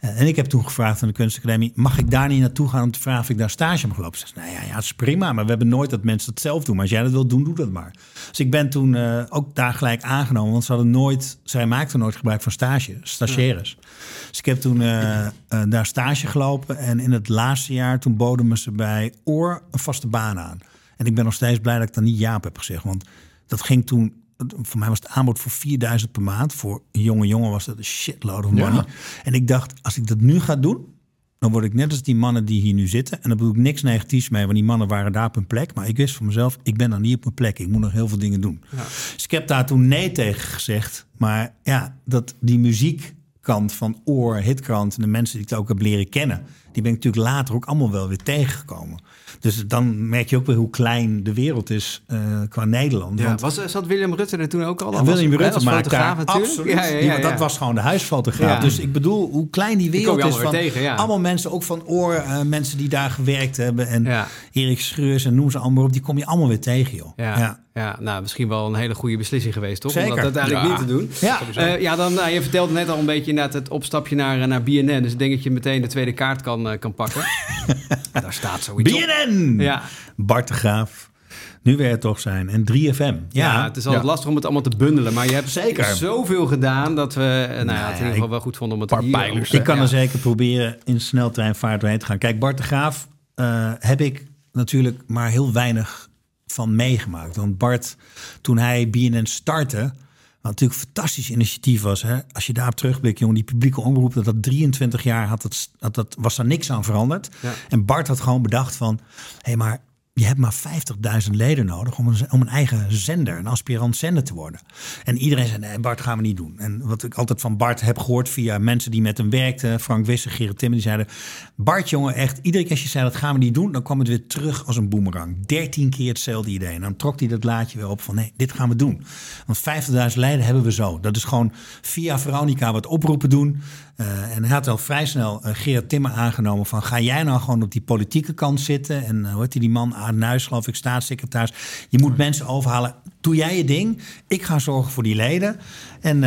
Eh, en ik heb toen gevraagd aan de kunstacademie... mag ik daar niet naartoe gaan om te vragen of ik daar stage mag lopen? Ze zei, nou ja, ja, het is prima, maar we hebben nooit dat mensen het zelf doen. Maar als jij dat wil doen, doe dat maar. Dus ik ben toen ook daar gelijk aangenomen. Want ze hadden nooit, zij maakten nooit gebruik van stage, stagiaires. Dus ik heb toen daar stage gelopen. En in het laatste jaar, toen boden me ze bij Oor een vaste baan aan. En ik ben nog steeds blij dat ik dan niet Jaap heb gezegd. Want dat ging toen, voor mij was het aanbod voor 4000 per maand. Voor een jonge jongen was dat een shitload of money. En ik dacht, als ik dat nu ga doen, dan word ik net als die mannen die hier nu zitten. En daar bedoel ik niks negatiefs mee, want die mannen waren daar op hun plek. Maar ik wist voor mezelf, ik ben dan niet op mijn plek. Ik moet nog heel veel dingen doen. Dus ik heb daar toen nee tegen gezegd. Maar ja, dat die muziekkant van Oor, Hitkrant... en de mensen die ik ook heb leren kennen... die ben ik natuurlijk later ook allemaal wel weer tegengekomen. Dus dan merk je ook weer hoe klein de wereld is eh, qua Nederland. Ja, Want- was, zat Willem Rutte er toen ook al? was- William hè, Rutte fotograaf daar natuurlijk? absoluut. Ja, ja, ja, ja. dat was gewoon de huisfotograaf. Ja. Dus ik bedoel, hoe klein die wereld is. allemaal Van tegen, ja. Allemaal mensen, ook van oor, eh, mensen die daar gewerkt hebben. En Ja. Erik Schreurs en noem ze allemaal op. Die kom je allemaal weer tegen, joh. Ja, ja. nou, misschien wel een hele goede beslissing geweest, toch? Zeker. Om dat uiteindelijk Ja. niet te doen. Ja. Eh, ja, dan, nou, je vertelde net al een beetje inderdaad het opstapje naar, naar BNN. Dus ik denk dat je meteen de tweede kaart kan, kan pakken. Daar staat zoiets op. Ja. Bart de Graaf. Nu weer het toch zijn. En 3FM. Ja, Ja, het is altijd lastig om het allemaal te bundelen. Maar je hebt Zeker. zoveel gedaan dat we eh, nou, ja, het in ieder geval wel goed vonden om het paar hier pijlers, Ik kan er zeker proberen in sneltreinvaart doorheen te gaan. Kijk, Bart de Graaf eh, heb ik natuurlijk maar heel weinig van meegemaakt. Want Bart, toen hij BNN startte... Wat natuurlijk een fantastisch initiatief was. Hè? Als je daarop terugblikt, jongen, die publieke omroep, dat dat 23 jaar had, dat, had dat, was daar niks aan veranderd. Ja. En Bart had gewoon bedacht van, hé, hey, maar je hebt maar 50.000 leden nodig om een, eigen zender, een aspirant zender te worden. En iedereen zei, nee Bart gaan we niet doen. En wat ik altijd van Bart heb gehoord via mensen die met hem werkten, Frank Wisser, Gerrit Timmer, die zeiden, Bart jongen echt, iedere keer als je zei dat gaan we niet doen, dan kwam het weer terug als een boemerang. 13 keer hetzelfde idee. En dan trok hij dat laadje weer op van nee, dit gaan we doen. Want 50.000 leden hebben we zo. Dat is gewoon via Veronica wat oproepen doen. Uh, en hij had al vrij snel uh, Gerard Timmer aangenomen van... ga jij nou gewoon op die politieke kant zitten? En uh, hoe heet die, man, Aad Nuis, geloof ik, staatssecretaris. Je moet mensen overhalen. Doe jij je ding. Ik ga zorgen voor die leden. En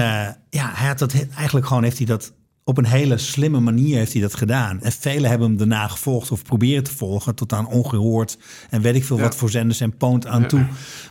ja, hij had dat eigenlijk gewoon, heeft hij dat op een hele slimme manier heeft hij dat gedaan. En velen hebben hem daarna gevolgd of proberen te volgen. Tot aan ongehoord en weet ik veel Ja. wat voor zenders en poont aan toe.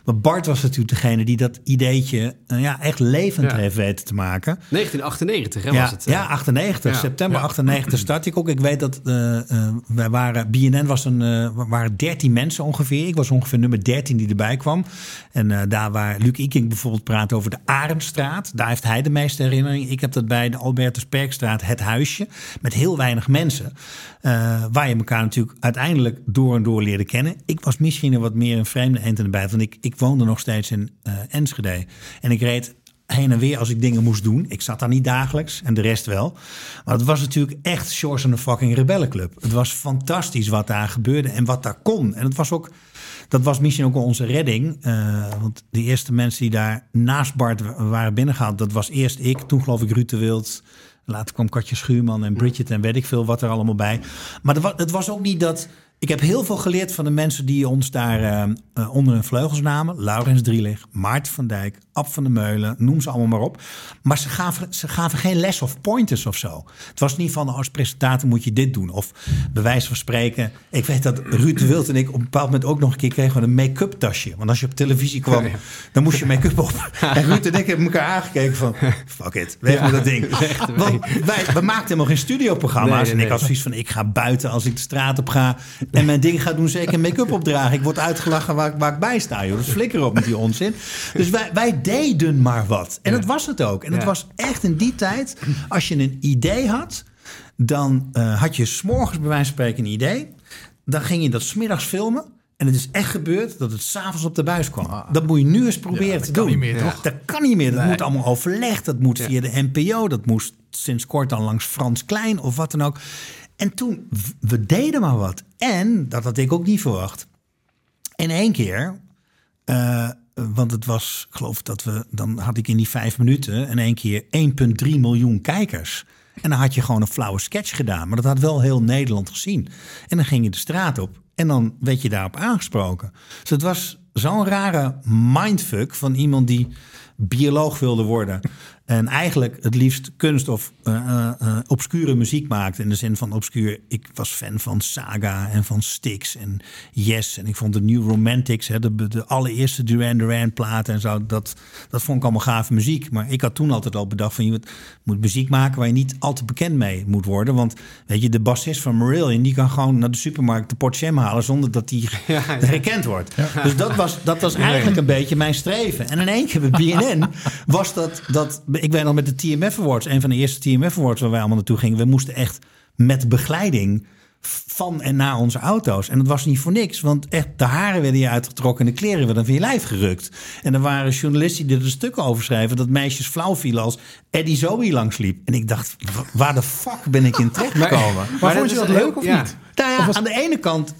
Maar Bart was natuurlijk degene die dat ideetje uh, ja, echt levend Ja. heeft weten te maken. 1998 hè, was het. eh. ja, 98. Ja. September Ja. 98 start ik ook. Ik weet dat eh, eh, wij waren, BNN was een, eh, waren 13 mensen ongeveer. Ik was ongeveer nummer 13 die erbij kwam. En eh, daar waar Luc Iking bijvoorbeeld praat over de Arendstraat. Daar heeft hij de meeste herinnering. Ik heb dat bij de Albertus Perkstraat, het huisje. Met heel weinig mensen. eh, waar je elkaar natuurlijk uiteindelijk door en door leerde kennen. Ik was misschien wat meer een vreemde eend in de bijt. Want ik, ik woonde nog steeds in eh, Enschede. En ik reed heen en weer als ik dingen moest doen. Ik zat daar niet dagelijks en de rest wel. Maar het was natuurlijk echt Shores en de fucking rebellenclub. Het was fantastisch wat daar gebeurde en wat daar kon. En het was ook, dat was misschien ook onze redding. eh, want de eerste mensen die daar naast Bart wa- waren binnengehaald... dat was eerst ik, toen geloof ik Ruud de Wild... Later kwam Katje Schuurman en Bridget en weet ik veel wat er allemaal bij. Maar het wa- het was ook niet dat... Ik heb heel veel geleerd van de mensen die ons daar eh, eh, onder hun vleugels namen. Laurens Drielig, Maarten van Dijk, Ab van der Meulen, noem ze allemaal maar op. Maar ze gaven, ze gaven geen les of pointers of zo. Het was niet van als presentator moet je dit doen. Of bij wijze van spreken. Ik weet dat Ruud de Wild en ik op een bepaald moment ook nog een keer kregen een make-up tasje. Want als je op televisie kwam, dan moest je make-up op. En Ruud en ik hebben elkaar aangekeken van fuck it, weg met dat ding. Want wij, we maakten helemaal geen studioprogramma's. Nee, En ik had zoiets van, ik ga buiten als ik de straat op ga. En mijn ding ga doen, zeker make-up opdragen. Ik word uitgelachen waar, ik- waar ik bij sta. Joh. Dus flikker op met die onzin. Dus wij, wij deden maar wat. En dat was het ook. En het was echt in die tijd, als je een idee had... dan eh, had je s'morgens bij wijze van spreken een idee. Dan ging je dat smiddags filmen. En het is echt gebeurd dat het s'avonds op de buis kwam. dat moet je nu eens proberen te kan doen. niet meer, toch? Dat kan niet meer. Dat Nee. moet allemaal overlegd. Dat moet via de NPO. Dat moest sinds kort dan langs Frans Klein of wat dan ook. En toen, we deden maar wat. En, dat had ik ook niet verwacht. In één keer, eh, want het was, ik geloof dat we, dan had ik in die vijf minuten in één keer 1,3 miljoen kijkers. En dan had je gewoon een flauwe sketch gedaan. Maar dat had wel heel Nederland gezien. En dan ging je de straat op en dan werd je daarop aangesproken. Dus het was zo'n rare mindfuck van iemand die bioloog wilde worden. En eigenlijk het liefst kunst of eh, eh, eh, obscure muziek maakte. In de zin van obscuur. Ik was fan van Saga en van Styx en Yes. En ik vond de New Romantics, hè, de, de allereerste Duran Duran platen en zo. Dat, dat vond ik allemaal gave muziek. Maar ik had toen altijd al bedacht van je moet- moet muziek maken waar je niet al te bekend mee moet worden. Want weet je, de bassist van Marillion die kan gewoon naar de supermarkt de pot jam halen zonder dat die herkend wordt. Dus dat was, dat was eigenlijk een beetje mijn streven. En in één keer bij BNN was dat, dat... Ik weet nog met de TMF Awards, een van de eerste TMF Awards waar wij allemaal naartoe gingen. We moesten echt met begeleiding van en naar onze auto's. En dat was niet voor niks, want echt de haren werden je uitgetrokken en de kleren werden van je lijf gerukt. En er waren journalisten die er stukken over schrijven dat meisjes flauw vielen als Eddie Zoe langsliep. En ik dacht, wa- waar de fuck ben ik in terechtgekomen? Maar vond je dat leuk of ja. niet? Nou ja, aan de ene kant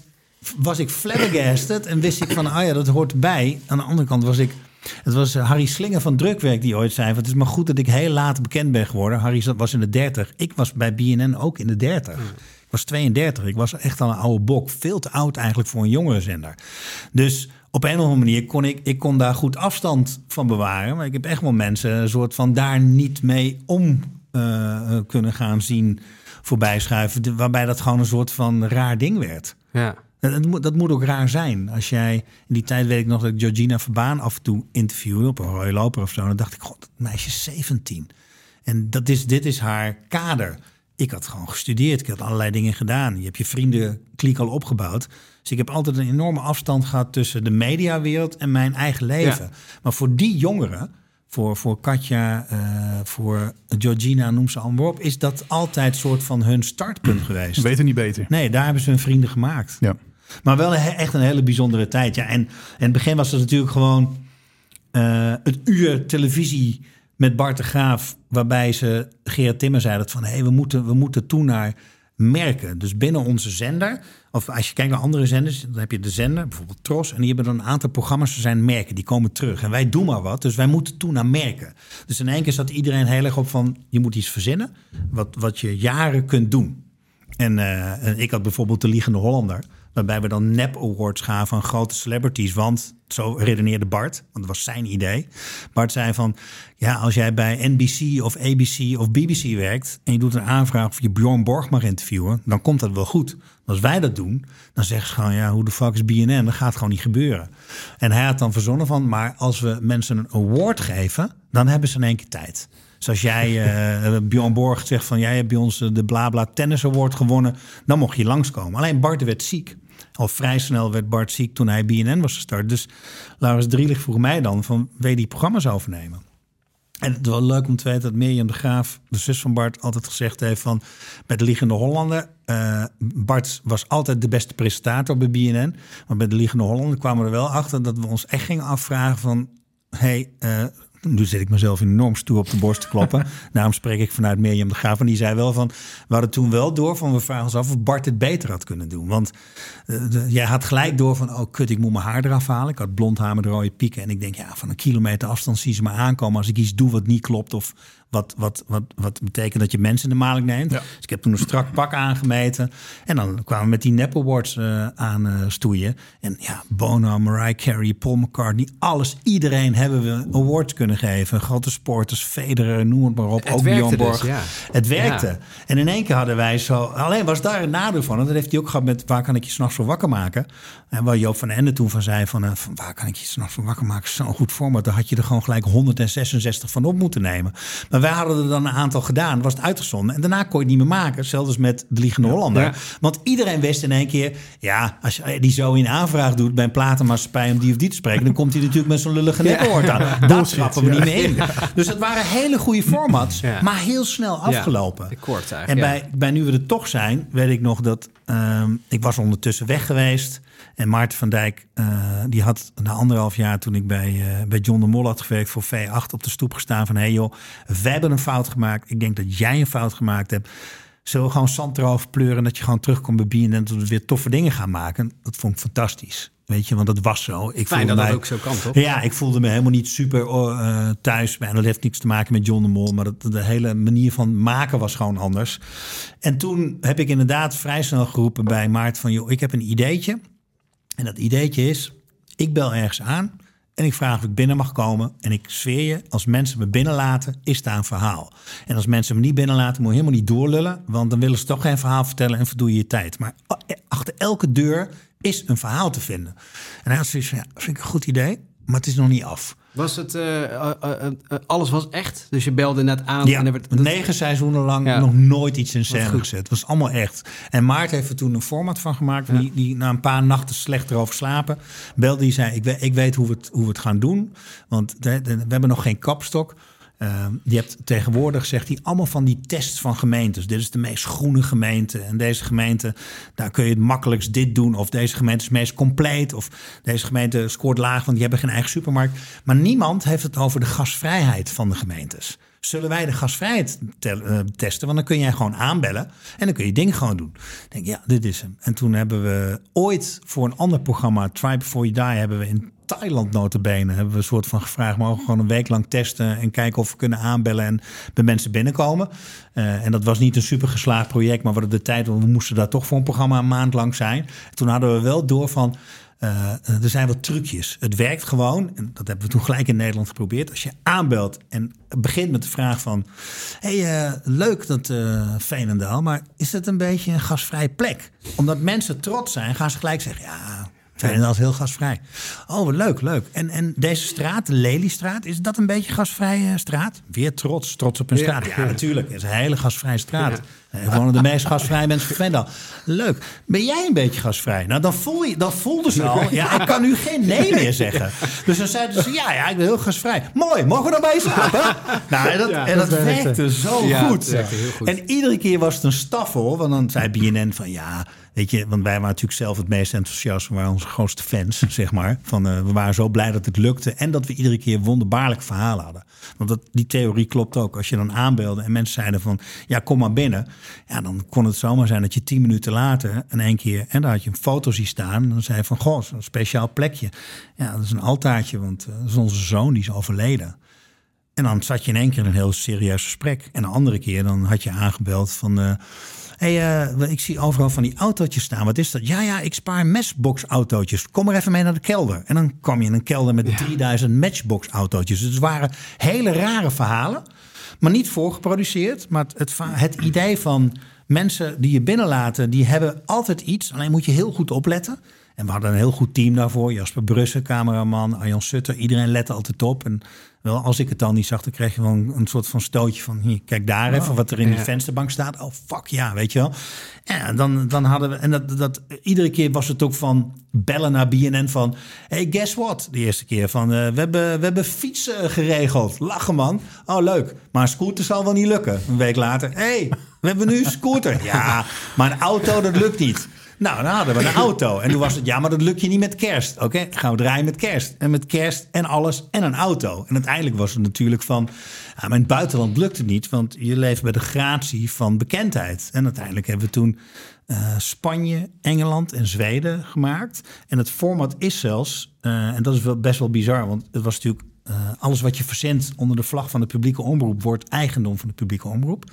was ik flabbergasted en wist ik van, ah ja, dat hoort erbij. Aan de andere kant was ik... Het was eh, Harry Slinger van Drukwerk die ooit zei... van, het is maar goed dat ik heel laat bekend ben geworden. Harry was in de 30. Ik was bij BNN ook in de 30. Ik was 32. Ik was echt al een oude bok. Veel te oud eigenlijk voor een jongere zender. Dus op een of andere manier kon ik, ik kon daar goed afstand van bewaren. Maar ik heb echt wel mensen een soort van daar niet mee om eh, kunnen gaan zien voorbij schuiven. Waarbij dat gewoon een soort van raar ding werd. Ja. Dat, dat moet, dat moet ook raar zijn. Als jij, in die tijd weet ik nog dat ik Georgina Verbaan af en toe interviewde op een rode loper of zo. Dan dacht ik, god, dat meisje is 17. En dat is, dit is haar kader. Ik had gewoon gestudeerd, ik had allerlei dingen gedaan. Je hebt je vriendenkliek al opgebouwd. Dus ik heb altijd een enorme afstand gehad tussen de mediawereld en mijn eigen leven. Maar voor die jongeren, voor, voor Katja, eh, voor Georgina, noem ze allemaal op, is dat altijd soort van hun startpunt geweest. Beter niet beter. Nee, daar hebben ze hun vrienden gemaakt. Ja. Maar wel echt een hele bijzondere tijd. Ja, en in het begin was het natuurlijk gewoon eh, het uur televisie met Bart de Graaf, waarbij ze Gerard Timmer zei dat van hé, hey, we, moeten, we moeten toe naar merken. Dus binnen onze zender, of als je kijkt naar andere zenders, dan heb je de zender, bijvoorbeeld Tros, en die hebben dan een aantal programma's, er zijn merken, die komen terug. En wij doen maar wat, dus wij moeten toe naar merken. Dus in één keer zat iedereen heel erg op van, je moet iets verzinnen, wat, wat je jaren kunt doen. En eh, en ik had bijvoorbeeld de Liegende Hollander. Waarbij we dan nep awards gaven aan grote celebrities. Want zo redeneerde Bart, want dat was zijn idee. Bart zei van, ja, als jij bij NBC of ABC of BBC werkt... en je doet een aanvraag of je Bjorn Borg mag interviewen... dan komt dat wel goed. Als wij dat doen, dan zeggen ze gewoon... ja, hoe de fuck is BNN? Dat gaat gewoon niet gebeuren. En hij had dan verzonnen van... maar als we mensen een award geven, dan hebben ze in één keer tijd. Dus als jij, eh Bjorn Borg zegt van jij hebt bij ons de Blabla Tennis Award gewonnen, dan mocht je langskomen. Alleen Bart werd ziek. Al vrij snel werd Bart ziek toen hij BNN was gestart. Dus Laurens Drielig vroeg mij dan van wil je die programma's overnemen? En het is wel leuk om te weten dat Mirjam de Graaf, de zus van Bart, altijd gezegd heeft van met de Liegende Hollander. eh, Bart was altijd de beste presentator bij BNN. Maar bij de Liegende Hollander kwamen we er wel achter dat we ons echt gingen afvragen van... hey, eh, nu zit ik mezelf enorm stoer op de borst te kloppen. Daarom spreek ik vanuit Mirjam de Graaf. En die zei wel van, we hadden toen wel door van... we vragen ons af of Bart het beter had kunnen doen. Want eh, de- jij had gelijk door van, oh kut, ik moet mijn haar eraf halen. Ik had blond haar met rode pieken. En ik denk, ja, van een kilometer afstand zien ze me aankomen... als ik iets doe wat niet klopt of wat, wat, wat, wat betekent dat je mensen in de maling neemt. Dus ik heb toen een strak pak aangemeten. En dan kwamen we met die Nep Awards eh, aan eh, stoeien. En ja, Bono, Mariah Carey, Paul McCartney, alles. Iedereen hebben we awards kunnen geven. Grote sporters, Federer, noem het maar op. Het ook Bjorn Borg. dus, ja. Het werkte. Ja. En in één keer hadden wij zo... Alleen was daar een nadeel van. En dat heeft hij ook gehad met waar kan ik je s'nachts voor wakker maken. En waar Joop van Ende toen van zei van, eh, van waar kan ik je s'nachts voor wakker maken. Zo'n goed format. Dan had je er gewoon gelijk 166 van op moeten nemen. Maar wij hadden er dan een aantal gedaan. Was het uitgezonden. En daarna kon je het niet meer maken. Zelfs met de Liegende Hollander. Ja. Want iedereen wist in één keer... Ja, als je die zo in aanvraag doet bij een platenmaatschappij om die of die te spreken... dan komt hij natuurlijk met zo'n lullige neppenwoord aan. Dat trappen we niet meer in. Dus het waren hele goede formats. Ja. Maar heel snel afgelopen. Ja, kort eigenlijk, En ja. bij, bij Nu We Er Toch Zijn, weet ik nog dat... ehm, ik was ondertussen weg geweest. En Maarten van Dijk, eh, die had na anderhalf jaar... toen ik bij, eh, bij John de Mol had gewerkt voor V8 op de stoep gestaan... van hé hey joh, hebben een fout gemaakt. Ik denk dat jij een fout gemaakt hebt. Zullen we gewoon zand erover pleuren... en dat je gewoon terugkomt bij BNN... en dat we weer toffe dingen gaan maken? Dat vond ik fantastisch. Weet je, want dat was zo. Ik Fijn dat dat mij- ook zo kan, toch? ja, ik voelde me helemaal niet super eh, thuis. En dat heeft niks te maken met John de Mol. Maar dat, de hele manier van maken was gewoon anders. En toen heb ik inderdaad vrij snel geroepen bij Maart van... joh, ik heb een ideetje. En dat ideetje is, ik bel ergens aan... en ik vraag of ik binnen mag komen. En ik zweer je, als mensen me binnenlaten, is daar een verhaal. En als mensen me niet binnenlaten, moet je helemaal niet doorlullen... want dan willen ze toch geen verhaal vertellen en verdoe je je tijd. Maar achter elke deur is een verhaal te vinden. En hij had ja, vind ik een goed idee... maar het is nog niet af. Was het, eh, eh, eh, alles was echt? Dus je belde net aan Ja, en er werd... dat- negen seizoenen lang Ja. nog nooit iets in scène goed. gezet. Het was allemaal echt. En Maarten heeft er toen een format van gemaakt. Die, die na een paar nachten slecht erover slapen. Belde die zei, ik, weet- ik weet hoe we, het, hoe we het gaan doen. Want we hebben nog geen kapstok. Uh, je hebt tegenwoordig, zegt hij, allemaal van die tests van gemeentes. Dit is de meest groene gemeente. En deze gemeente, daar kun je het makkelijkst dit doen. Of deze gemeente is het meest compleet. Of deze gemeente scoort laag, want die hebben geen eigen supermarkt. Maar niemand heeft het over de gasvrijheid van de gemeentes. Zullen wij de gasvrijheid eh, testen? Want dan kun jij gewoon aanbellen en dan kun je dingen gewoon doen. Denk, ja, dit is hem. En toen hebben we ooit voor een ander programma, Try Before You Die, hebben we in Thailand notabene, hebben we een soort van gevraagd, mogen we gewoon een week lang testen en kijken of we kunnen aanbellen en bij mensen binnenkomen. Eh, en dat was niet een super geslaagd project, maar we hadden de tijd, want we moesten daar toch voor een programma een maand lang zijn. toen hadden we wel door van, uh, er zijn wat trucjes. Het werkt gewoon. En dat hebben we toen gelijk in Nederland geprobeerd. Als je aanbelt en begint met de vraag van... hey, uh, leuk dat uh, Veenendaal, maar is het een beetje een gasvrije plek? Omdat mensen trots zijn, gaan ze gelijk zeggen... ja, Veenendaal is heel gasvrij. Oh, wat leuk, leuk. En, en deze straat, de Leliestraat, is dat een beetje gasvrije straat? Weer trots, trots op hun Ja, straat. Ja, ja. natuurlijk. Het is een hele gasvrije straat. Ja. Wonen de meest gasvrije mensen van Veenendaal. Leuk. Ben jij een beetje gasvrij? Nou, dan, voel je, dan voelden ze al... Ja, ik kan nu geen nee meer zeggen. Dus dan zeiden ze, ja, ja, ik ben heel gasvrij. Mooi, mogen we dan bij je slapen? nou, en dat, en dat, dat werkte. zo goed. werkte goed. En iedere keer was het een staffel. Want dan zei BNN van, ja, Weet je, want wij waren natuurlijk zelf het meest enthousiast. We waren onze grootste fans, zeg maar. Van, eh, we waren zo blij dat het lukte. En dat we iedere keer wonderbaarlijk verhalen hadden. Want dat, die theorie klopt ook. Als je dan aanbeelde en mensen zeiden van... ja, kom maar binnen. Ja, dan kon het zomaar zijn dat je tien minuten later... in één keer, en daar had je een foto zien staan. En dan zei je van, goh, zo'n speciaal plekje. Ja, dat is een altaartje, want eh, dat is onze zoon, die is overleden. En dan zat je in één keer in een heel serieus gesprek. En een andere keer dan had je aangebeld van... eh hey, eh, ik zie overal van die autootjes staan. Wat is dat? Ja, ja, ik spaar matchbox-autootjes. Kom maar even mee naar de kelder. En dan kwam je in een kelder met 3000 matchbox-autootjes. Dus het waren hele rare verhalen. Maar niet voorgeproduceerd. Maar het, het, idee van mensen die je binnenlaten... die hebben altijd iets. Alleen moet je heel goed opletten. En we hadden een heel goed team daarvoor. Jasper Brussen, cameraman, Arjan Sutter. Iedereen lette altijd op. En wel, als ik het dan niet zag, dan kreeg je wel een, soort van stootje van... Hier, kijk daar even wat er in die vensterbank staat. Oh, fuck ja, weet je wel. En dan, dan hadden we... En dat, dat, iedere keer was het ook van bellen naar BNN van... Hey, guess what? De eerste keer van... eh, we, hebben, we hebben fietsen geregeld. Lachen, man. Oh, leuk. Maar een scooter zal wel niet lukken. Een week later. hey, we hebben nu een scooter. Ja, maar een auto, dat lukt niet. Nou, dan hadden we een auto. En toen was het, ja, maar dat lukt je niet met kerst. Oké, gaan we draaien met kerst. En met kerst en alles en een auto. En uiteindelijk was het natuurlijk van... Ja, maar in het buitenland lukt het niet, want je leeft bij de gratie van bekendheid. En uiteindelijk hebben we toen eh, Spanje, Engeland en Zweden gemaakt. En het format is zelfs, eh, en dat is wel best wel bizar, want het was natuurlijk eh, alles wat je verzendt onder de vlag van de publieke omroep wordt eigendom van de publieke omroep.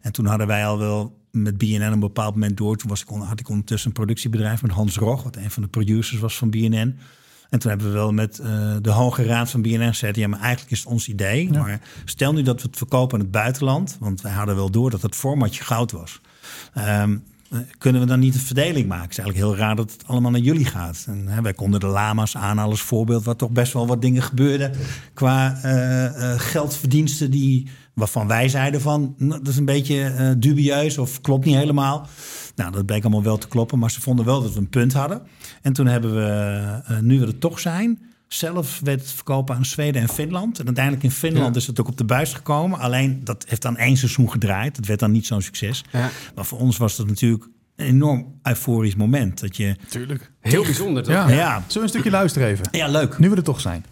En toen hadden wij al wel met BNN een bepaald moment door. Toen was ik, had ik ondertussen een productiebedrijf met Hans Rog, wat een van de producers was van BNN. En toen hebben we wel met eh, de Hoge Raad van BNN gezegd... ja, maar eigenlijk is het ons idee. Maar stel nu dat we het verkopen in het buitenland... want wij hadden wel door dat het formatje goud was. Ehm, eh, kunnen we dan niet een verdeling maken? Het is eigenlijk heel raar dat het allemaal naar jullie gaat. En, hè, wij konden de lama's aan als voorbeeld... waar toch best wel wat dingen gebeurden... qua eh, eh, geldverdiensten die, waarvan wij zeiden van... "Nou, dat is een beetje eh, dubieus of klopt niet helemaal. Nou, dat bleek allemaal wel te kloppen... maar ze vonden wel dat we een punt hadden. En toen hebben we, eh, nu we er toch zijn... Zelf werd het verkopen aan Zweden en Finland. En uiteindelijk in Finland is het ook op de buis gekomen. Alleen dat heeft dan één seizoen gedraaid. Dat werd dan niet zo'n succes. Ja. Maar voor ons was dat natuurlijk een enorm euforisch moment. Dat je, Tuurlijk. Heel bijzonder, toch? Ja. Ja. Zullen we een stukje luisteren even? ja, leuk. Nu we er toch zijn.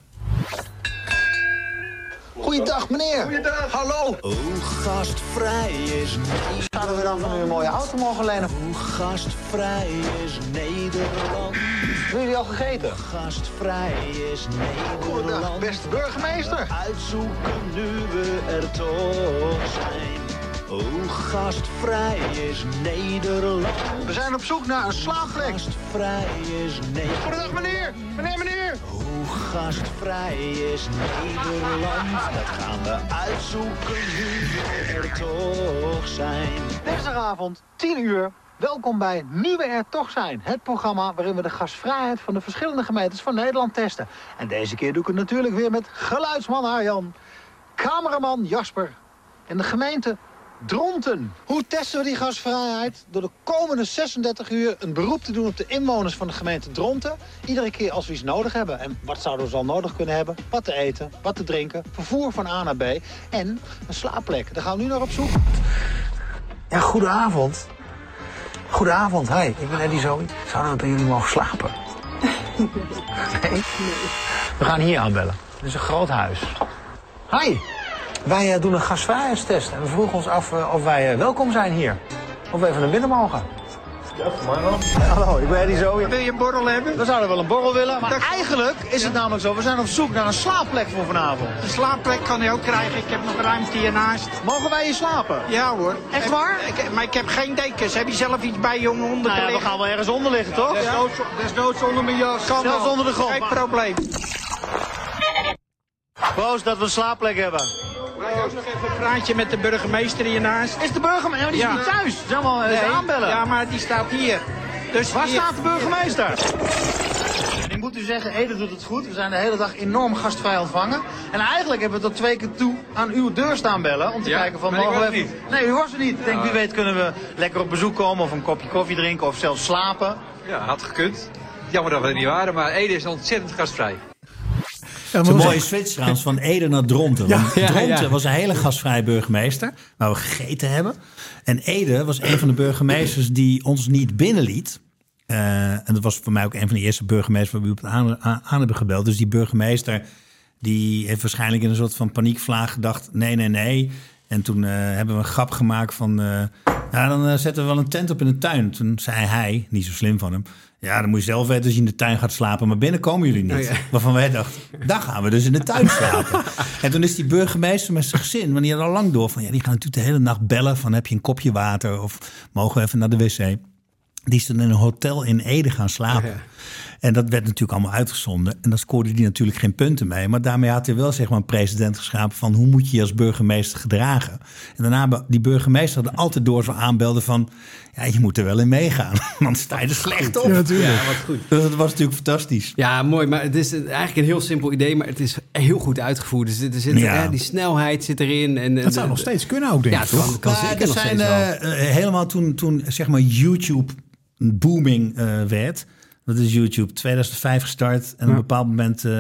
Goeiedag meneer. Goeiedag. Hallo. Hoe gastvrij is Nederland? Zouden we dan van u een mooie auto mogen lenen? Hoe gastvrij is Nederland? Hebben jullie al gegeten? Gastvrij is Nederland. Goedendag, beste burgemeester. Uitzoeken nu we er toch zijn. Hoe gastvrij is Nederland? We zijn op zoek naar een slaapplek. Gastvrij is Nederland. Goedendag meneer. Meneer, meneer. Hoe gastvrij is Nederland? Dat gaan we uitzoeken nu we er toch zijn. Dinsdagavond, 10 uur. Welkom bij Nu we er toch zijn. Het programma waarin we de gasvrijheid van de verschillende gemeentes van Nederland testen. En deze keer doe ik het natuurlijk weer met geluidsman Arjan, cameraman Jasper en de gemeente Dronten. Hoe testen we die gasvrijheid? Door de komende 36 uur een beroep te doen op de inwoners van de gemeente Dronten. Iedere keer als we iets nodig hebben. En wat zouden we zo nodig kunnen hebben? Wat te eten, wat te drinken, vervoer van A naar B en een slaapplek. Daar gaan we nu naar op zoek. Ja, goedenavond. Goedenavond, hi. Ik ben Eddie Zoe. Zouden we bij jullie mogen slapen? Nee? We gaan hier aanbellen. Dit is een groot huis. Hi. Wij eh, doen een gastvrijheidstest en we vroegen ons af eh, of wij eh, welkom zijn hier. Of we even naar binnen mogen. Hallo, ik ben Eddie Zoe. Wil je een borrel hebben? We zouden wel een borrel willen, maar eigenlijk is het namelijk zo. We zijn op zoek naar een slaapplek voor vanavond. Een slaapplek kan je ook krijgen. Ik heb nog ruimte hiernaast. Mogen wij hier slapen? Ja hoor. Echt waar? ik- maar ik heb geen dekens. Heb je zelf iets bij je om onder Nou ja, we gaan wel ergens onder liggen, toch? Desnoods, desnoods onder mijn jas. Kan Zelfs wel. onder de grond, Geen probleem. Proost dat we een slaapplek hebben. Wij ook nog even een praatje met de burgemeester hiernaast. Is de burgemeester? Ja, die is Ja. niet thuis. Zeg maar even Nee, aanbellen. Ja, maar die staat hier. Dus Waar hier- staat de burgemeester? Ik moet u zeggen, Ede doet het goed. We zijn de hele dag enorm gastvrij ontvangen. En eigenlijk hebben we tot twee keer toe aan uw deur staan bellen. Om te Ja, kijken van, mogen we even... niet. Nee, u was er niet. Ik denk, wie weet kunnen we lekker op bezoek komen. Of een kopje koffie drinken. Of zelfs slapen. Ja, had gekund. Jammer dat we er niet waren, maar Ede is ontzettend gastvrij. Zo'n maar mooie switch trouwens van Ede naar Dronten. Ja. Want Ja, Dronten ja. was een hele gastvrije burgemeester. Waar we gegeten hebben. En Ede was een van de burgemeesters die ons niet binnenliet. Eh, en dat was voor mij ook een van de eerste burgemeesters waar we op het aan, aan, aan hebben gebeld. Dus die burgemeester die heeft waarschijnlijk in een soort van paniekvlaag gedacht: nee, nee, nee. En toen eh, hebben we een grap gemaakt van. ja, dan zetten we wel een tent op in de tuin. Toen zei hij, niet zo slim van hem. Ja, dan moet je zelf weten als je in de tuin gaat slapen. Maar binnen komen jullie niet. Oh ja. Waarvan wij dachten, daar gaan we dus in de tuin slapen. en toen is die burgemeester met zijn gezin, want die had al lang door van... ja, die gaan natuurlijk de hele nacht bellen van heb je een kopje water... of mogen we even naar de wc. Die is dan in een hotel in Ede gaan slapen. En dat werd natuurlijk allemaal uitgezonden. En daar scoorde hij natuurlijk geen punten mee. Maar daarmee had hij wel zeg maar, een precedent geschapen van hoe moet je je als burgemeester gedragen. En daarna die burgemeester had altijd door zo aanbelden van ja, je moet er wel in meegaan. Anders sta je er slecht op. Ja, natuurlijk. Ja, wat goed. Dus dat was natuurlijk fantastisch. Ja, mooi. Maar het is eigenlijk een heel simpel idee, maar het is heel goed uitgevoerd. Dus er zit, Ja. hè, die snelheid zit erin. En, Dat zou nog steeds kunnen ook, denk Ja, ik, het kan, toch? kan Maar zeker er nog zijn eh, eh, helemaal toen, toen zeg maar YouTube booming eh, werd. Dat is YouTube 2005 gestart. En op een bepaald moment eh,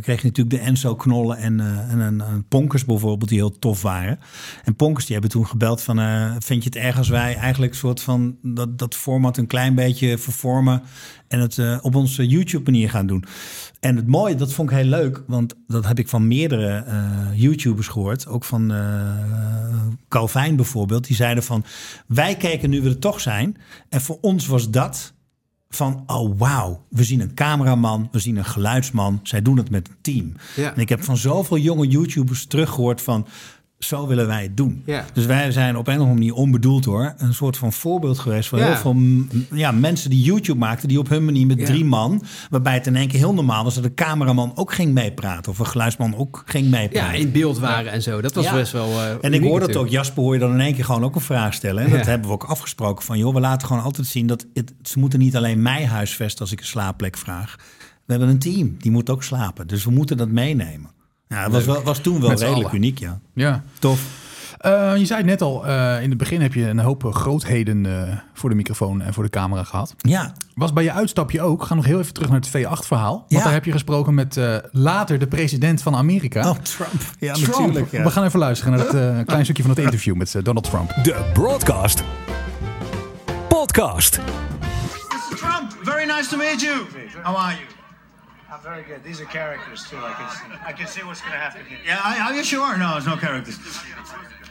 kreeg je natuurlijk de Enzo Knollen en, eh, en een, een Ponkers bijvoorbeeld, die heel tof waren. En Ponkers die hebben toen gebeld van, eh, vind je het erg als wij eigenlijk een soort van dat, dat format een klein beetje vervormen en het op onze YouTube manier gaan doen. En het mooie, dat vond ik heel leuk, want dat heb ik van meerdere YouTubers gehoord. Ook van Calvijn bijvoorbeeld. Die zeiden van, wij kijken nu we er toch zijn. En voor ons was dat van, oh wauw, we zien een cameraman, we zien een geluidsman. Zij doen het met een team. Ja. En ik heb van zoveel jonge YouTubers teruggehoord van, zo willen wij het doen. Ja. Dus wij zijn op een of andere manier onbedoeld hoor. Een soort van voorbeeld geweest voor Ja. heel veel ja, mensen die YouTube maakten. Die op hun manier met Ja. drie man. Waarbij het in één keer heel normaal was dat de cameraman ook ging meepraten. Of een geluidsman ook ging Ja, meepraten. in beeld waren en zo. Dat was Ja. best wel. eh, En ik hoor dat ook. Jasper hoor je dan in één keer gewoon ook een vraag stellen. En dat Ja. hebben we ook afgesproken. Van joh, we laten gewoon altijd zien dat het, ze moeten niet alleen mij huisvesten als ik een slaapplek vraag. We hebben een team, die moet ook slapen. Dus we moeten dat meenemen. Ja, het was, wel, was toen wel Met redelijk uniek, ja. Ja. Tof. Eh, je zei het net al, eh, in het begin heb je een hoop eh, grootheden eh, voor de microfoon en voor de camera gehad. Ja, Was bij je uitstapje ook, ga nog heel even terug naar het V8-verhaal. Want Ja. daar heb je gesproken met eh, later de president van Amerika. oh Trump. Ja, Trump. natuurlijk. Ja. We gaan even luisteren naar het eh, klein stukje van het interview met Donald Trump. De Broadcast Podcast. Mr. Trump, very nice to meet you. How are you? I'm very good. These are characters too. I can see, I can see what's going to happen here. Yeah, I, are you sure? No, it's no characters.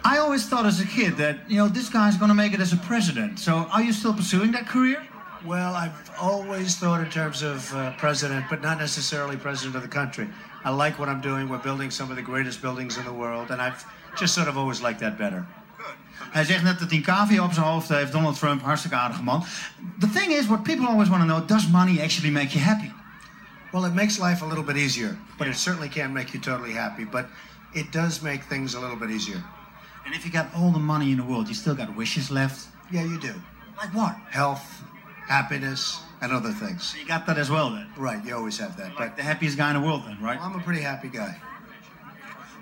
I always thought as a kid that you know this guy's going to make it as a president. So, are you still pursuing that career? Well, I've always thought in terms of uh, president, but not necessarily president of the country. I like what I'm doing. We're building some of the greatest buildings in the world, and I've just sort of always liked that better. Hij zegt net dat hij een cavia op zijn hoofd heeft. Donald Trump, hartstikke aardige man. The thing is, what people always want to know: Does money actually make you happy? Well, it makes life a little bit easier, but it certainly can't make you totally happy. But it does make things a little bit easier. And if you got all the money in the world, you still got wishes left. Yeah, you do. Like what? Health, happiness, and other things. So you got that as well, then. Right, you always have that. But the happiest guy in the world, then, right? I'm a pretty happy guy.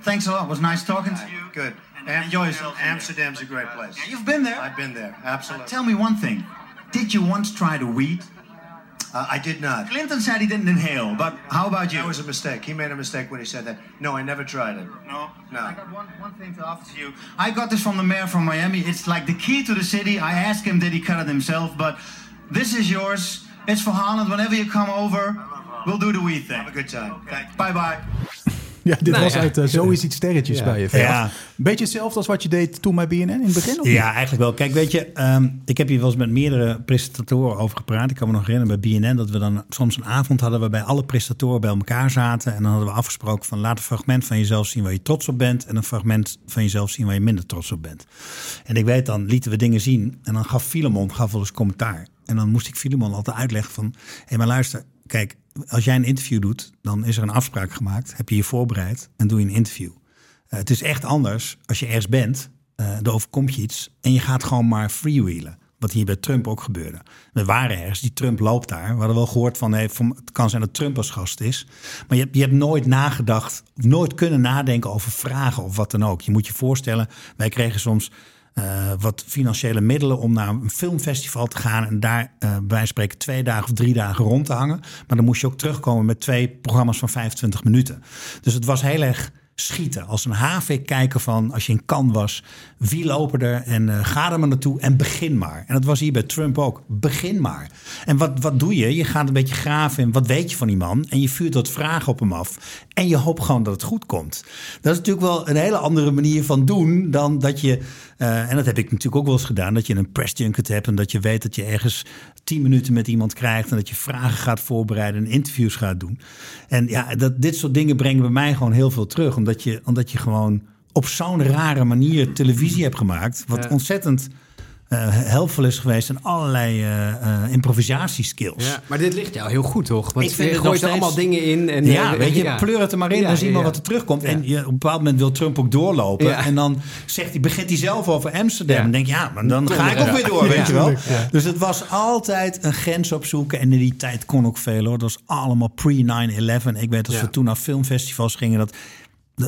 Thanks a lot. It was nice talking to you. Good. And enjoy yourself. Amsterdam's a great place. Yeah, you've been there. I've been there, absolutely. Tell me one thing. Did you once try the weed? Uh, I did not. Clinton said he didn't inhale, but how about you? That was a mistake. He made a mistake when he said that. No, I never tried it. No? No. I got one, one thing to offer to you. I got this from the mayor from Miami. It's like the key to the city. I asked him, did he cut it himself? But this is yours. It's for Holland. Whenever you come over, we'll do the weed thing. Have a good time. Okay. Bye bye. Ja, dit Nou was ja. uit eh, Zo is iets sterretjes Ja. bij je. Ja. Beetje hetzelfde als wat je deed toen bij BNN in het begin? Of niet? Ja, eigenlijk wel. Kijk, weet je, ehm, ik heb hier wel eens met meerdere presentatoren over gepraat. Ik kan me nog herinneren bij BNN dat we dan soms een avond hadden waarbij alle presentatoren bij elkaar zaten. En dan hadden we afgesproken van laat een fragment van jezelf zien waar je trots op bent. En een fragment van jezelf zien waar je minder trots op bent. En ik weet dan, lieten we dingen zien. En dan gaf Filemon gaf wel eens commentaar. En dan moest ik Filemon altijd uitleggen van, hé maar luister, kijk, als jij een interview doet, dan is er een afspraak gemaakt. Heb je je voorbereid en doe je een interview. Eh, het is echt anders als je ergens bent, eh er overkomt je iets en je gaat gewoon maar freewheelen. Wat hier bij Trump ook gebeurde. We waren ergens, die Trump loopt daar. We hadden wel gehoord van, hey, het kan zijn dat Trump als gast is. Maar je hebt, je hebt nooit nagedacht, nooit kunnen nadenken over vragen of wat dan ook. Je moet je voorstellen, wij kregen soms eh, wat financiële middelen om naar een filmfestival te gaan en daar eh bij spreken twee dagen of drie dagen rond te hangen. Maar dan moest je ook terugkomen met twee programma's van 25 minuten. Dus het was heel erg schieten. Als een HV kijken van, als je in Cannes was, wie lopen er en eh, ga er maar naartoe en begin maar. En dat was hier bij Trump ook. Begin maar. En wat, wat doe je? Je gaat een beetje graven in wat weet je van die man en je vuurt wat vragen op hem af. En je hoopt gewoon dat het goed komt. Dat is natuurlijk wel een hele andere manier van doen dan dat je, eh, en dat heb ik natuurlijk ook wel eens gedaan, dat je een press junket hebt en dat je weet dat je ergens tien minuten met iemand krijgt en dat je vragen gaat voorbereiden en interviews gaat doen. En ja, dat, dit soort dingen brengen bij mij gewoon heel veel terug, omdat je, omdat je gewoon op zo'n rare manier televisie hebt gemaakt, wat Ja. ontzettend eh helpvol is geweest in allerlei eh eh, improvisatieskills. Ja, maar dit ligt jou heel goed, toch? Want Ik vind je gooit er steeds- allemaal dingen in. En, ja, weet je, ja. pleur het er maar in Ja, en zie ja, maar ja. wat er terugkomt. Ja. En je, op een bepaald moment wil Trump ook doorlopen. Ja. En dan zegt hij, begint hij zelf over Amsterdam. Ja. En denk je, ja, maar dan ga ik ook weer door, weet Ja. je wel. Ja. Dus het was altijd een grens opzoeken. En in die tijd kon ook veel hoor. Dat was allemaal pre-9-11. Ik weet als Ja. we toen naar filmfestivals gingen... dat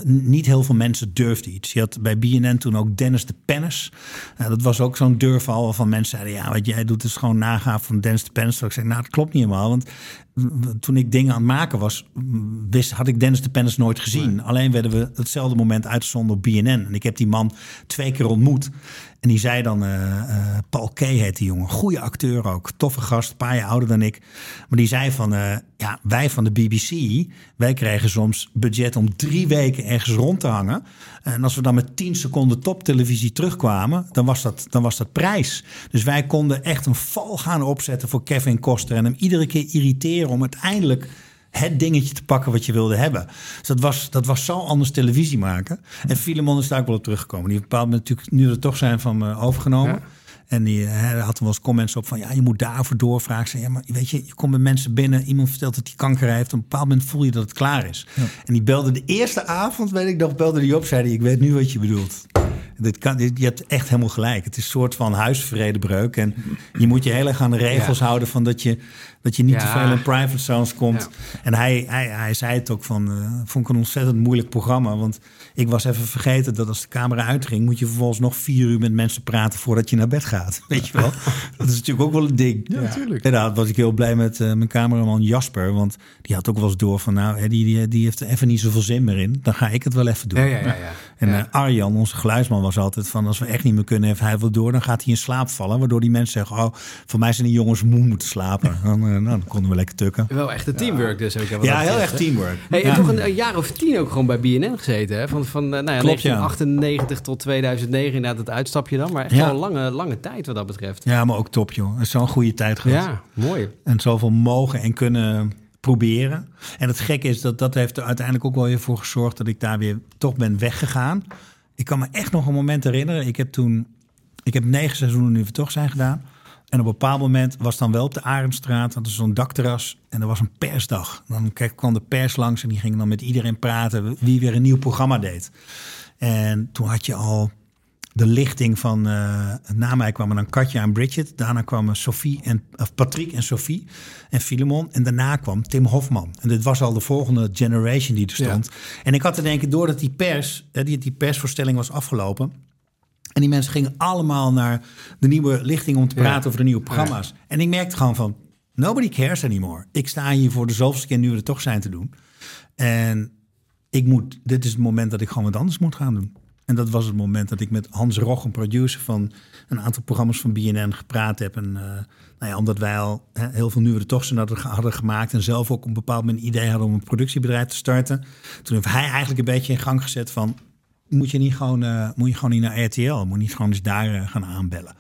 niet heel veel mensen durfden iets. Je had bij BNN toen ook Dennis de Pennis. Eh, dat was ook zo'n durfval waarvan mensen zeiden... ja, wat jij doet is gewoon nagaaf van Dennis de Pennis. Terwijl Ik zei, nou, dat klopt niet helemaal. Want toen ik dingen aan het maken was... Wist, had ik Dennis de Pennis nooit gezien. Alleen werden we hetzelfde moment uitgezonden op BNN. En ik heb die man twee keer ontmoet. En die zei dan... eh, eh, Paul Kay heet die jongen. Goede acteur ook. Toffe gast, een paar jaar ouder dan ik. Maar die zei van... eh, ja, wij van de BBC... wij kregen soms budget om drie weken ergens rond te hangen. En als we dan met 10 seconden toptelevisie terugkwamen... dan was dat, dan was dat prijs. Dus wij konden echt een val gaan opzetten voor Kevin Koster... en hem iedere keer irriteren om uiteindelijk het dingetje te pakken wat je wilde hebben. Dus dat was, dat was zo anders televisie maken. En Filemon is daar ook wel op teruggekomen. Die moment natuurlijk, nu er toch zijn, van me overgenomen. Ja. En die eh, hij had er wel eens comments op van... ja, je moet daarvoor doorvragen. Zei, Ja, maar weet je, je komt bij mensen binnen... iemand vertelt dat hij kanker heeft. Op een bepaald moment voel je dat het klaar is. En die belde de eerste avond, weet ik nog... belde die op, zei hij, ik weet nu wat je bedoelt. Dit kan, dit- je hebt echt helemaal gelijk. Het is een soort van huisvredebreuk. En je moet je heel erg aan de regels Ja. houden... van dat je, dat je niet Ja. te veel in private zones komt. Ja. En hij, hij, hij zei het ook van... eh, vond ik een ontzettend moeilijk programma. Want ik was even vergeten dat als de camera uitging... moet je vervolgens nog vier uur met mensen praten... voordat je naar bed gaat. Weet je wel? dat is natuurlijk ook wel een ding. Ja, natuurlijk. Inderdaad was ik heel blij met eh, mijn cameraman Jasper. Want die had ook wel eens door van... nou, die, die, die heeft er even niet zoveel zin meer in. Dan ga ik het wel even doen. Ja, ja, ja, ja. En Ja. eh, Arjan, onze geluidsman, was altijd van... als we echt niet meer kunnen, heeft hij wel door... dan gaat hij in slaap vallen. Waardoor die mensen zeggen... oh, voor mij zijn die jongens moe moeten slapen. Dan, eh, nou, dan konden we lekker tukken. Wel echt een teamwork dus. Ook, wat Ja, heel hè? teamwork. Hey, en toch een, een jaar of tien ook gewoon bij BNN gezeten. Hè? Van, van eh, nou ja, Klopt, ja. 1998 tot 2009 inderdaad het uitstapje dan. Maar echt Ja. wel een lange, lange tijd wat dat betreft. Ja, maar ook top, joh. Het is zo'n goede tijd geweest. Ja, mooi. En zoveel mogen en kunnen proberen. En het gekke is dat dat heeft er uiteindelijk ook wel weer voor gezorgd... dat ik daar weer toch ben weggegaan. Ik kan me echt nog een moment herinneren. Ik heb toen... Ik heb negen seizoenen nu toch zijn gedaan. En op een bepaald moment was dan wel op de Arendstraat... dat is zo'n dakterras en er was een persdag. Dan kwam de pers langs en die ging dan met iedereen praten... wie weer een nieuw programma deed. En toen had je al de lichting van... eh na mij kwamen dan Katja en Bridget. Daarna kwamen Sophie en, of Patrick en Sophie en Filemon. En daarna kwam Tim Hofman. En dit was al de volgende generation die er stond. En ik had te denken, doordat die pers... Die, die persvoorstelling was afgelopen... En die mensen gingen allemaal naar de nieuwe lichting om te Ja. praten over de nieuwe programma's. En ik merkte gewoon van, nobody cares anymore. Ik sta hier voor de zoveelste keer nu we er toch zijn te doen. En ik moet, dit is het moment dat ik gewoon wat anders moet gaan doen. En dat was het moment dat ik met Hans Rog, een producer van een aantal programma's van BNN, gepraat heb. En eh, nou ja, omdat wij al heel veel nu we er toch zijn hadden, gemaakt. En zelf ook op een bepaald moment een idee hadden om een productiebedrijf te starten. Toen heeft hij eigenlijk een beetje in gang gezet van, moet je niet gewoon, eh, moet je gewoon niet naar RTL, moet je niet gewoon eens daar eh, gaan aanbellen.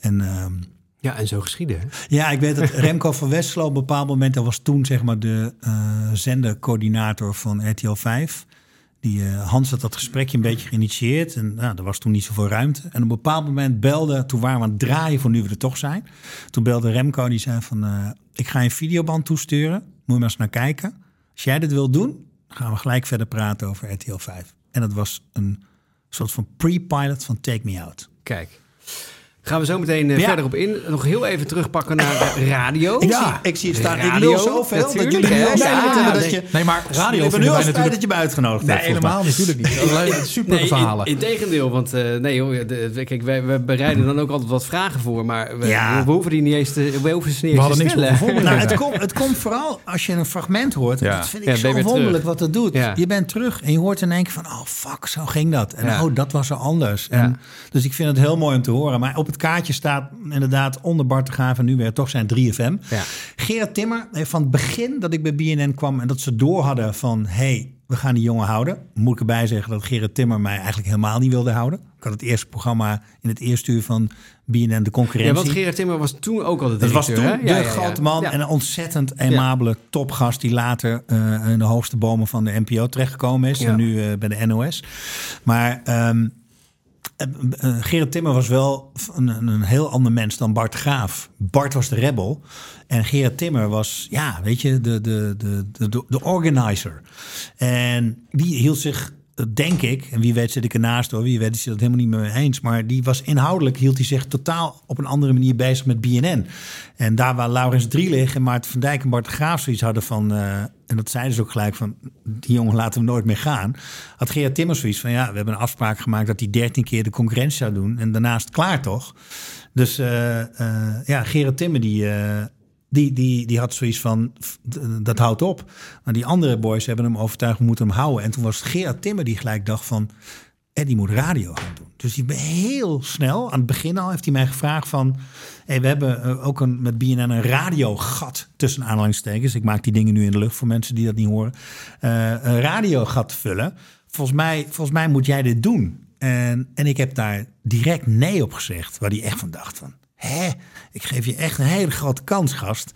En ehm, Ja, en zo geschieden. Hè? ja, ik weet dat Remco van Westlo op een bepaald moment... dat was toen zeg maar de eh zendercoördinator van RTL 5. Die, eh, Hans had dat gesprekje een beetje geïnitieerd. En nou, er was toen niet zoveel ruimte. En op een bepaald moment belde... toen waren we aan het draaien voor Nu we er toch zijn. Toen belde Remco die zei van... eh, ik ga je een videoband toesturen. Moet je maar eens naar kijken. Als jij dit wil doen, gaan we gelijk verder praten over RTL 5. En dat was een soort van pre-pilot van Take Me Out. Kijk. Gaan we zo meteen eh, Ja. verder op in. Nog heel even terugpakken naar radio. Ik, zie, ik zie het staan. ik Radio, lul zoveel dat natuurlijk, jullie spijt Ja, hebben dat nee. je... Nee, maar radio vinden wij natuurlijk- dat je me uitgenodigd Nee, hebt. mij. helemaal natuurlijk niet. Super Nee, verhalen. in, in tegendeel, want eh, nee, joh, de, kijk, wij, bereiden dan ook altijd wat vragen voor, maar we, Ja. we hoeven die niet eens te, we hoeven ze niet We eens te stellen. Nou, het, komt, het komt vooral als je een fragment hoort. Ja. Dat vind ik Ja, zo wonderlijk wat het doet. Ja. Je bent terug en je hoort in één keer van... oh, fuck, zo ging dat. En Ja. oh, dat was er anders. Ja. En, dus ik vind het heel mooi om te horen. Maar op het kaartje staat inderdaad onder Bart de Graaf... en nu weer toch zijn 3FM. Ja. Gerard Timmer heeft van het begin dat ik bij BNN kwam... en dat ze door hadden van... hey, we gaan die jongen houden. Moet ik erbij zeggen dat Gerard Timmer mij eigenlijk helemaal niet wilde houden. Ik had het eerste programma in het eerste uur van BNN de concurrentie. Ja, want Gerard Timmer was toen ook al de Dat was directeur, toen hè? de Ja, ja, ja. grote man en een ontzettend aimabele topgast... die later eh, in de hoogste bomen van de NPO terechtgekomen is. En nu eh, bij de NOS. Maar ehm eh, eh, Gerard Timmer was wel een, een, heel ander mens dan Bart Graaf. Bart was de rebel. En Gerard Timmer was, ja, weet je, de, de, de, de, de organizer. En die hield zich, eh, denk ik, en wie weet zit ik ernaast hoor, wie weet is dat helemaal niet mee eens. Maar die was inhoudelijk, hield hij zich totaal op een andere manier bezig met BNN. En daar waar Laurens Drielig en Maarten van Dijk en Bart Graaf zoiets hadden van, eh, en dat zeiden ze ook gelijk van, die jongen laten we nooit meer gaan. Had Gerard Timmer zoiets van, ja, we hebben een afspraak gemaakt dat hij 13 keer de concurrentie zou doen. En daarnaast klaar toch? Dus eh, eh, ja, Gerard Timmer die... eh, die, die, die had zoiets van, dat houdt op. Maar die andere boys hebben hem overtuigd, we moeten hem houden. En toen was Gerard Timmer die gelijk dacht van, Eddie moet radio gaan doen. Dus die heel snel, aan het begin al, heeft hij mij gevraagd van... We hebben eh, ook een, met BNN een radiogat tussen aanhalingstekens. Ik maak die dingen nu in de lucht voor mensen die dat niet horen. Eh, een radiogat vullen. Volgens mij, volgens mij moet jij dit doen. En, en ik heb daar direct nee op gezegd. Waar hij echt van dacht van... Hè, ik geef je echt een hele grote kans, gast.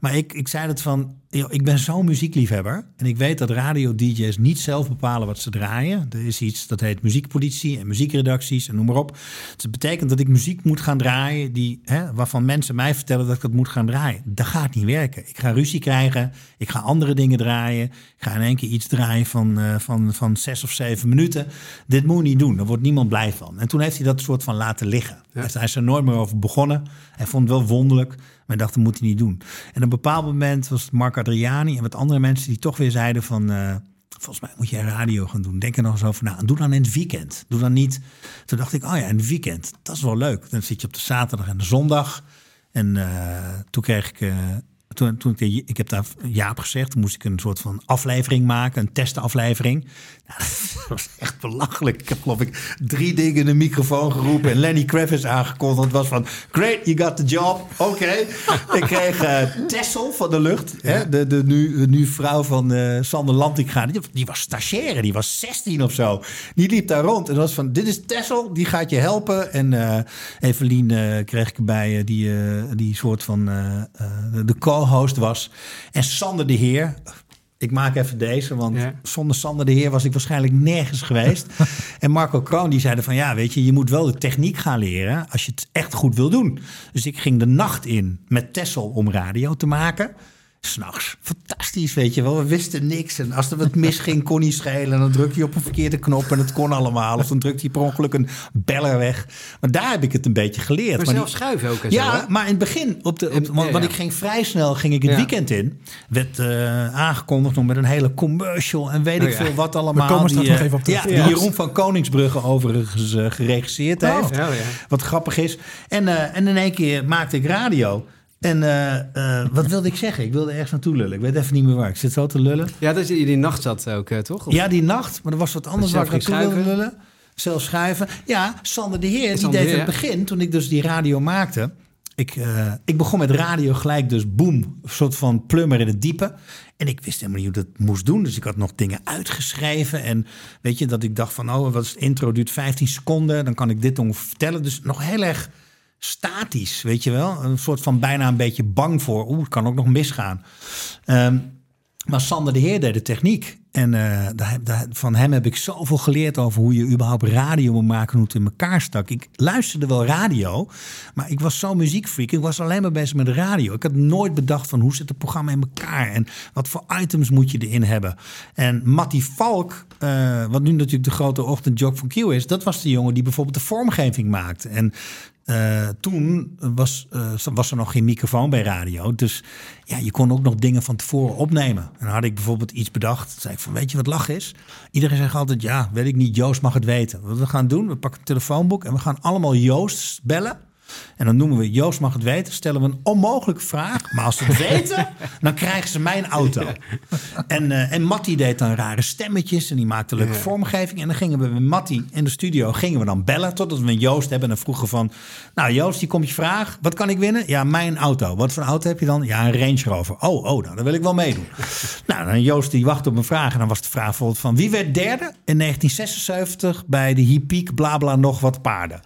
Maar ik, ik zei het van, joh, ik ben zo'n muziekliefhebber. En ik weet dat radio-dj's niet zelf bepalen wat ze draaien. Er is iets dat heet muziekpolitie en muziekredacties en noem maar op. Dus dat betekent dat ik muziek moet gaan draaien die, hè, waarvan mensen mij vertellen dat ik dat moet gaan draaien. Dat gaat niet werken. Ik ga ruzie krijgen. Ik ga andere dingen draaien. Ik ga in één keer iets draaien van, eh, van, van zes of zeven minuten. Dit moet je niet doen. Daar wordt niemand blij van. En toen heeft hij dat soort van laten liggen. Hij is- Hij is er nooit meer over begonnen. Hij vond het wel wonderlijk. Maar dacht, dat moet hij niet doen. En op een bepaald moment was het Mark Adriani en wat andere mensen die toch weer zeiden van... eh, volgens mij moet jij radio gaan doen. Denk er nog eens over na. Doe dan in het weekend. Doe dan niet... Toen dacht ik, oh ja, in het weekend. Dat is wel leuk. Dan zit je op de zaterdag en de zondag. En eh, toen kreeg ik... eh, toen, toen ik, ik heb daar Jaap gezegd, toen moest ik een soort van aflevering maken, een testaflevering. Nou, dat was echt belachelijk. Ik heb geloof ik drie dingen in de microfoon geroepen en Lenny Kravitz aangekondigd. Het was van, great, you got the job. Oké. ik kreeg eh, Tessel van de lucht, hè, de, de, nu, nu vrouw van eh, Sander Lantinga. Die, die was stagiaire, die was 16 of zo. Die liep daar rond en dat was van, dit is Tessel, die gaat je helpen. En eh Evelien eh, kreeg ik eh, die, eh, die soort van eh, eh, de co-host was. En Sander de Heer. Ik maak even deze, want zonder Sander de Heer was ik waarschijnlijk nergens geweest. en Marco Kroon die zeiden van ja, weet je, je moet wel de techniek gaan leren als je het echt goed wil doen. Dus ik ging de nacht in met Tessel om radio te maken. S'nachts. Fantastisch, weet je wel. We wisten niks. En als er wat misging, kon hij schelen. En dan druk je op een verkeerde knop en het kon allemaal. Of dan drukt hij per ongeluk een beller weg. Maar daar heb ik het een beetje geleerd. Maar die- zelf schuiven ook en zo, Ja, hè? maar in het begin, op de, op, want, ja, want ja. ik ging vrij snel ging ik het Ja. weekend in. Werd eh, aangekondigd nog met een hele commercial en weet Oh, ik ja. veel wat We allemaal. komen straks die, nog eh, even op terug. Die. Jeroen van Koningsbrugge overigens eh, geregisseerd Oh. heeft. Ja, ja. Wat grappig is. En, eh, en in één keer maakte ik radio. En eh, eh, wat wilde ik zeggen? Ik wilde ergens naartoe lullen. Ik weet even niet meer waar. Ik zit zo te lullen. Ja, dat je die nacht zat ook, eh, toch? Of- Ja, die nacht. Maar er was wat anders waar ik naartoe wilde lullen. Zelf schuiven. Ja, Sander de Heer, die deed het begin, toen ik dus die radio maakte. Ik, ik begon met radio gelijk dus boem, een soort van plummer in het diepe. En ik wist helemaal niet hoe dat moest doen. Dus ik had nog dingen uitgeschreven. En weet je, dat ik dacht van, oh, wat is het intro? Duurt 15 seconden, dan kan ik dit ongeveer vertellen. Dus nog heel erg statisch, weet je wel. Een soort van bijna een beetje bang voor, oeh, het kan ook nog misgaan. Ehm, maar Sander de Heer deed de techniek. En eh, daar, van hem heb ik zoveel geleerd over hoe je überhaupt radio moet maken, hoe het in elkaar stak. Ik luisterde wel radio, maar ik was zo'n muziekfreak. Ik was alleen maar bezig met radio. Ik had nooit bedacht van hoe zit het programma in elkaar en wat voor items moet je erin hebben. En Matty Valk, eh, wat nu natuurlijk de grote ochtendjog van Q is, dat was de jongen die bijvoorbeeld de vormgeving maakte. En eh, toen was, eh, was er nog geen microfoon bij radio. Dus ja, je kon ook nog dingen van tevoren opnemen. En had ik bijvoorbeeld iets bedacht. Zei ik van, weet je wat lach is? Iedereen zegt altijd, ja, weet ik niet, Joost mag het weten. Wat we gaan doen, we pakken een telefoonboek... en we gaan allemaal Joost bellen... En dan noemen we Joost mag het weten. Stellen we een onmogelijke vraag. Maar als ze het weten, dan krijgen ze mijn auto. En, eh en Matty deed dan rare stemmetjes. En die maakte leuke vormgeving. En dan gingen we met Matty in de studio gingen we dan bellen. Totdat we een Joost hebben. En dan vroegen van... Nou Joost, hier komt je vraag. Wat kan ik winnen? Ja, mijn auto. Wat voor auto heb je dan? Ja, een Range Rover. Oh, oh, nou, dan wil ik wel meedoen. nou, dan Joost die wachtte op een vraag. En dan was de vraag bijvoorbeeld van... Wie werd derde in 1976 bij de Hippiek Blabla nog wat paarden?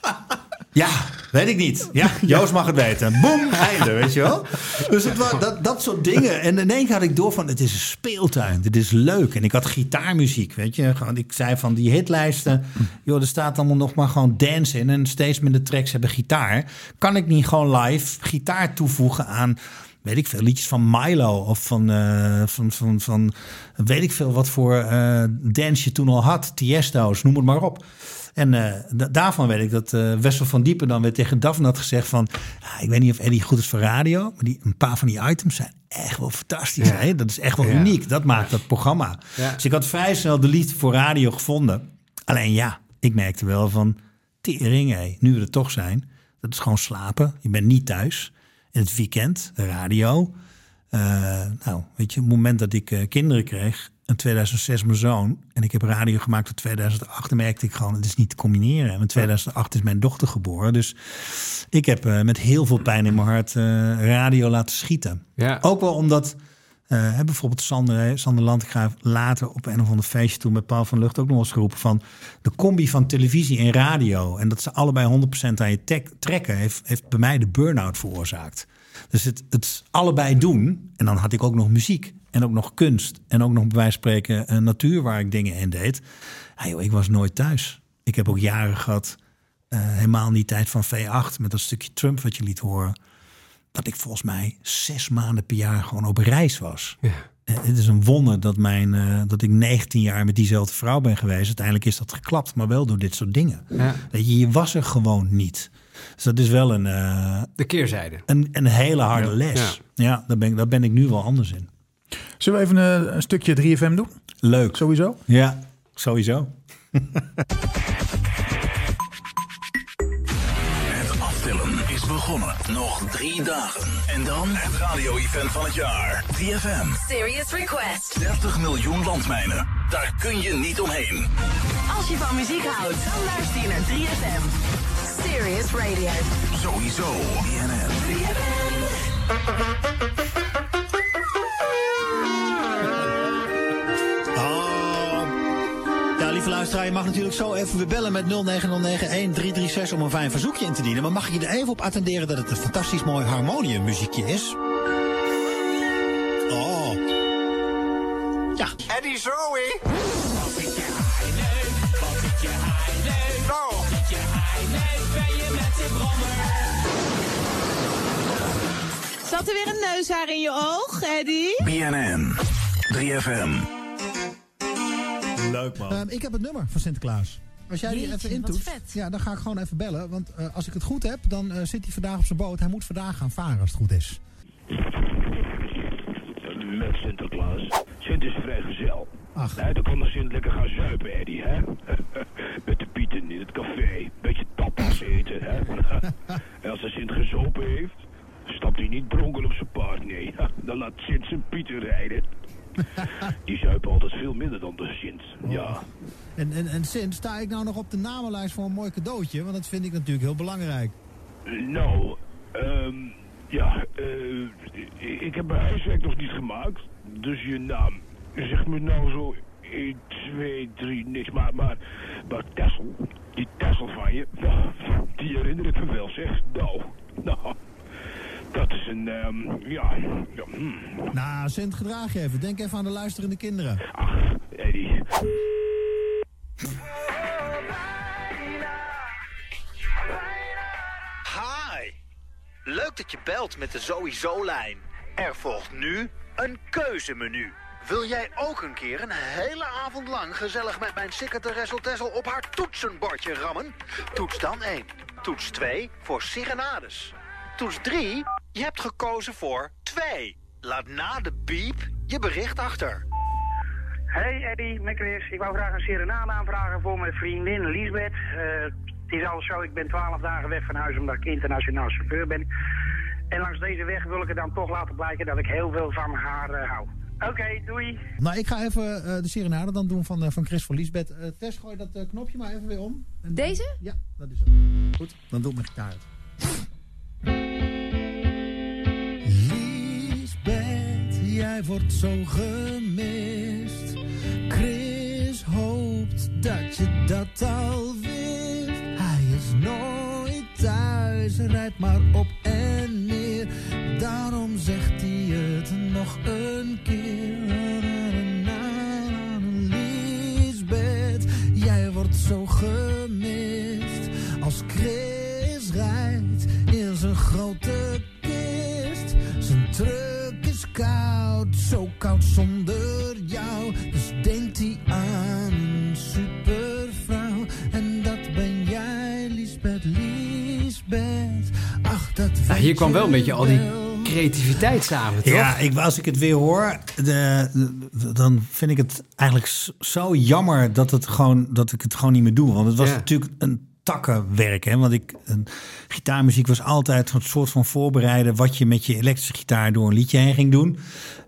Ja, weet ik niet. Ja, Joost mag het weten. Boom, einde, weet je wel. Dus het was, dat, dat soort dingen. En in één keer had ik door van, het is een speeltuin. Dit is leuk. En ik had gitaarmuziek, weet je. Ik zei van die hitlijsten. Joh, er staat allemaal nog maar gewoon dance in. En steeds minder tracks hebben gitaar. Kan ik niet gewoon live gitaar toevoegen aan... Weet ik veel, liedjes van Milo of van, eh, van, van, van weet ik veel wat voor eh, dance je toen al had. Tiesto's, noem het maar op. En eh, da- daarvan weet ik dat eh, Wessel van Diepen dan weer tegen Daphne had gezegd van... "Ah, ik weet niet of Eddie goed is voor radio, maar die, een paar van die items zijn echt wel fantastisch. Ja. Hè? Dat is echt wel Ja. uniek. Dat maakt dat programma. Ja. Dus ik had vrij snel de liefde voor radio gevonden. Alleen ja, ik merkte wel van... Tering, hé, nu we er toch zijn. Dat is gewoon slapen. Je bent niet thuis. In het weekend, radio. Eh, nou, weet je, op het moment dat ik kinderen kreeg... In 2006 mijn zoon. En ik heb radio gemaakt tot 2008. En merkte ik gewoon, het is niet te combineren. En in 2008 is mijn dochter geboren. Dus ik heb eh, met heel veel pijn in mijn hart eh, radio laten schieten. Ja. Ook wel omdat... eh, bijvoorbeeld Sander, Sander Landgraaf later op een of ander feestje toen met Paul van Lucht ook nog eens geroepen van de combi van televisie en radio en dat ze allebei 100% aan je tek- trekken heeft, heeft bij mij de burn-out veroorzaakt. Dus het, het allebei doen en dan had ik ook nog muziek en ook nog kunst en ook nog bij wijze van spreken een natuur waar ik dingen in deed. Ja, joh, ik was nooit thuis. Ik heb ook jaren gehad, eh, helemaal in die tijd van V8 met dat stukje Trump wat je liet horen dat ik volgens mij zes maanden per jaar gewoon op reis was. Eh, Het is een wonder dat, mijn, dat ik 19 jaar met diezelfde vrouw ben geweest. Uiteindelijk is dat geklapt, maar wel door dit soort dingen. Ja. Je, je was er gewoon niet. Dus dat is wel een, De keerzijde. een, een hele harde Ja. les. Ja, daar, ben ik, daar ben ik nu wel anders in. Zullen we even een, een stukje 3FM doen? Leuk. Sowieso? Ja, sowieso. Het aftellen is begonnen. Nog drie dagen. En dan het radio-event van het jaar. 3FM. Serious request. 30 miljoen landmijnen. Daar kun je niet omheen. Als je van muziek houdt, dan luister je naar 3FM. Serious Radio. Sowieso. BNN. Ja, lieve luisteraar, je mag natuurlijk zo even weer bellen met 0909-1336 om een fijn verzoekje in te dienen. Maar mag ik je er even op attenderen dat het een fantastisch mooi harmoniummuziekje is? Oh. Ja. Eddie Zoe. Zo. Zat er weer een neushaar in je oog, Eddie? BNN. 3FM. Leuk man. Ehm, ik heb het nummer van Sinterklaas. Als jij die even intoetst, vet. ja, dan ga ik gewoon even bellen. Want eh, als ik het goed heb, dan eh, zit hij vandaag op zijn boot. Hij moet vandaag gaan varen als het goed is. Met Sinterklaas. Sint is vrijgezel. Ach. Nee, dan kan de Sint lekker gaan zuipen, Eddie, hè? Met de pieten in het café. Beetje tapas eten, hè? en als de Sint gezopen heeft, stapt hij niet dronken op zijn paard, nee. Dan laat Sint zijn pieten rijden. Die zuipen altijd veel minder dan de Sint, ja. En, en, en Sint, sta ik nou nog op de namenlijst voor een mooi cadeautje? Want dat vind ik natuurlijk heel belangrijk. Nou, ehm ja, eh, ik heb mijn huiswerk nog niet gemaakt. Dus je naam, zeg me nou zo 1, 2, 3, niks. Maar, maar, maar Tessel, die Tessel van je, die herinner ik me wel, zeg. Nou, nou, Dat is een, ehm, ja, ja hmm. Nou, Sint, gedraag je even. Denk even aan de luisterende kinderen. Ach, Eddie. Hi. Leuk dat je belt met de Sowieso-lijn. Er volgt nu een keuzemenu. Wil jij ook een keer een hele avond lang gezellig met mijn secretaresse Tessel op haar toetsenbordje rammen? Toets dan 1. Toets 2 voor serenades. Toets 3, je hebt gekozen voor 2. Laat na de beep je bericht achter. Hey Eddie, met Chris. Ik wou graag een serenade aanvragen voor mijn vriendin Liesbeth. Eh, het is al zo, ik ben twaalf dagen weg van huis omdat ik internationaal chauffeur ben. En langs deze weg wil ik het dan toch laten blijken dat ik heel veel van haar eh, hou. Oké, doei. Nou, ik ga even eh, de serenade dan doen van, van Chris voor Liesbeth. Eh, Tess, gooi dat knopje maar even weer om. En- Deze? Ja, dat is het. Goed, dan doe ik mijn gitaar uit. Jij wordt zo gemist. Chris hoopt dat je dat al wist. Hij is nooit thuis, rijdt maar op en neer. Daarom zegt hij het nog een keer. Liesbeth, jij wordt zo gemist. Als Chris rijdt in zijn grote hier kwam wel een beetje al die creativiteit samen, toch? Ja, ik, als ik het weer hoor, de, de- dan vind ik het eigenlijk zo jammer dat, het gewoon, dat ik het gewoon niet meer doe. Want het was Ja. natuurlijk een takkenwerk. Hè? Want ik, een, gitaarmuziek was altijd een soort van voorbereiden... wat je met je elektrische gitaar door een liedje heen ging doen.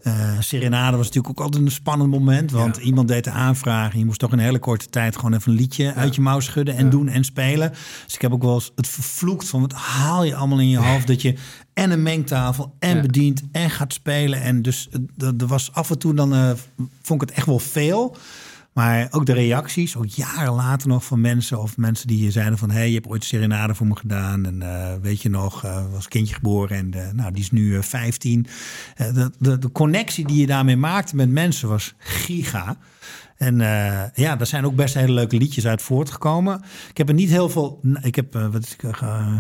Eh Serenade was natuurlijk ook altijd een spannend moment. Want iemand deed de aanvraag en je moest toch in een hele korte tijd... gewoon even een liedje uit je mouw schudden en doen en spelen. Dus ik heb ook wel eens het vervloekt van... wat haal je allemaal in je hoofd dat je en een mengtafel en bedient en gaat spelen. En dus eh, er was af en toe dan eh, vond ik het echt wel veel. Maar ook de reacties, ook jaren later nog van mensen of mensen die zeiden van... hé, hey, je hebt ooit serenade voor me gedaan en eh, weet je nog, eh, was kindje geboren en eh, nou, die is nu eh, 15. Eh, de, de, de connectie die je daarmee maakte met mensen was giga. En ja, daar zijn ook best hele leuke liedjes uit voortgekomen. Ik heb er niet heel veel. Ik heb wat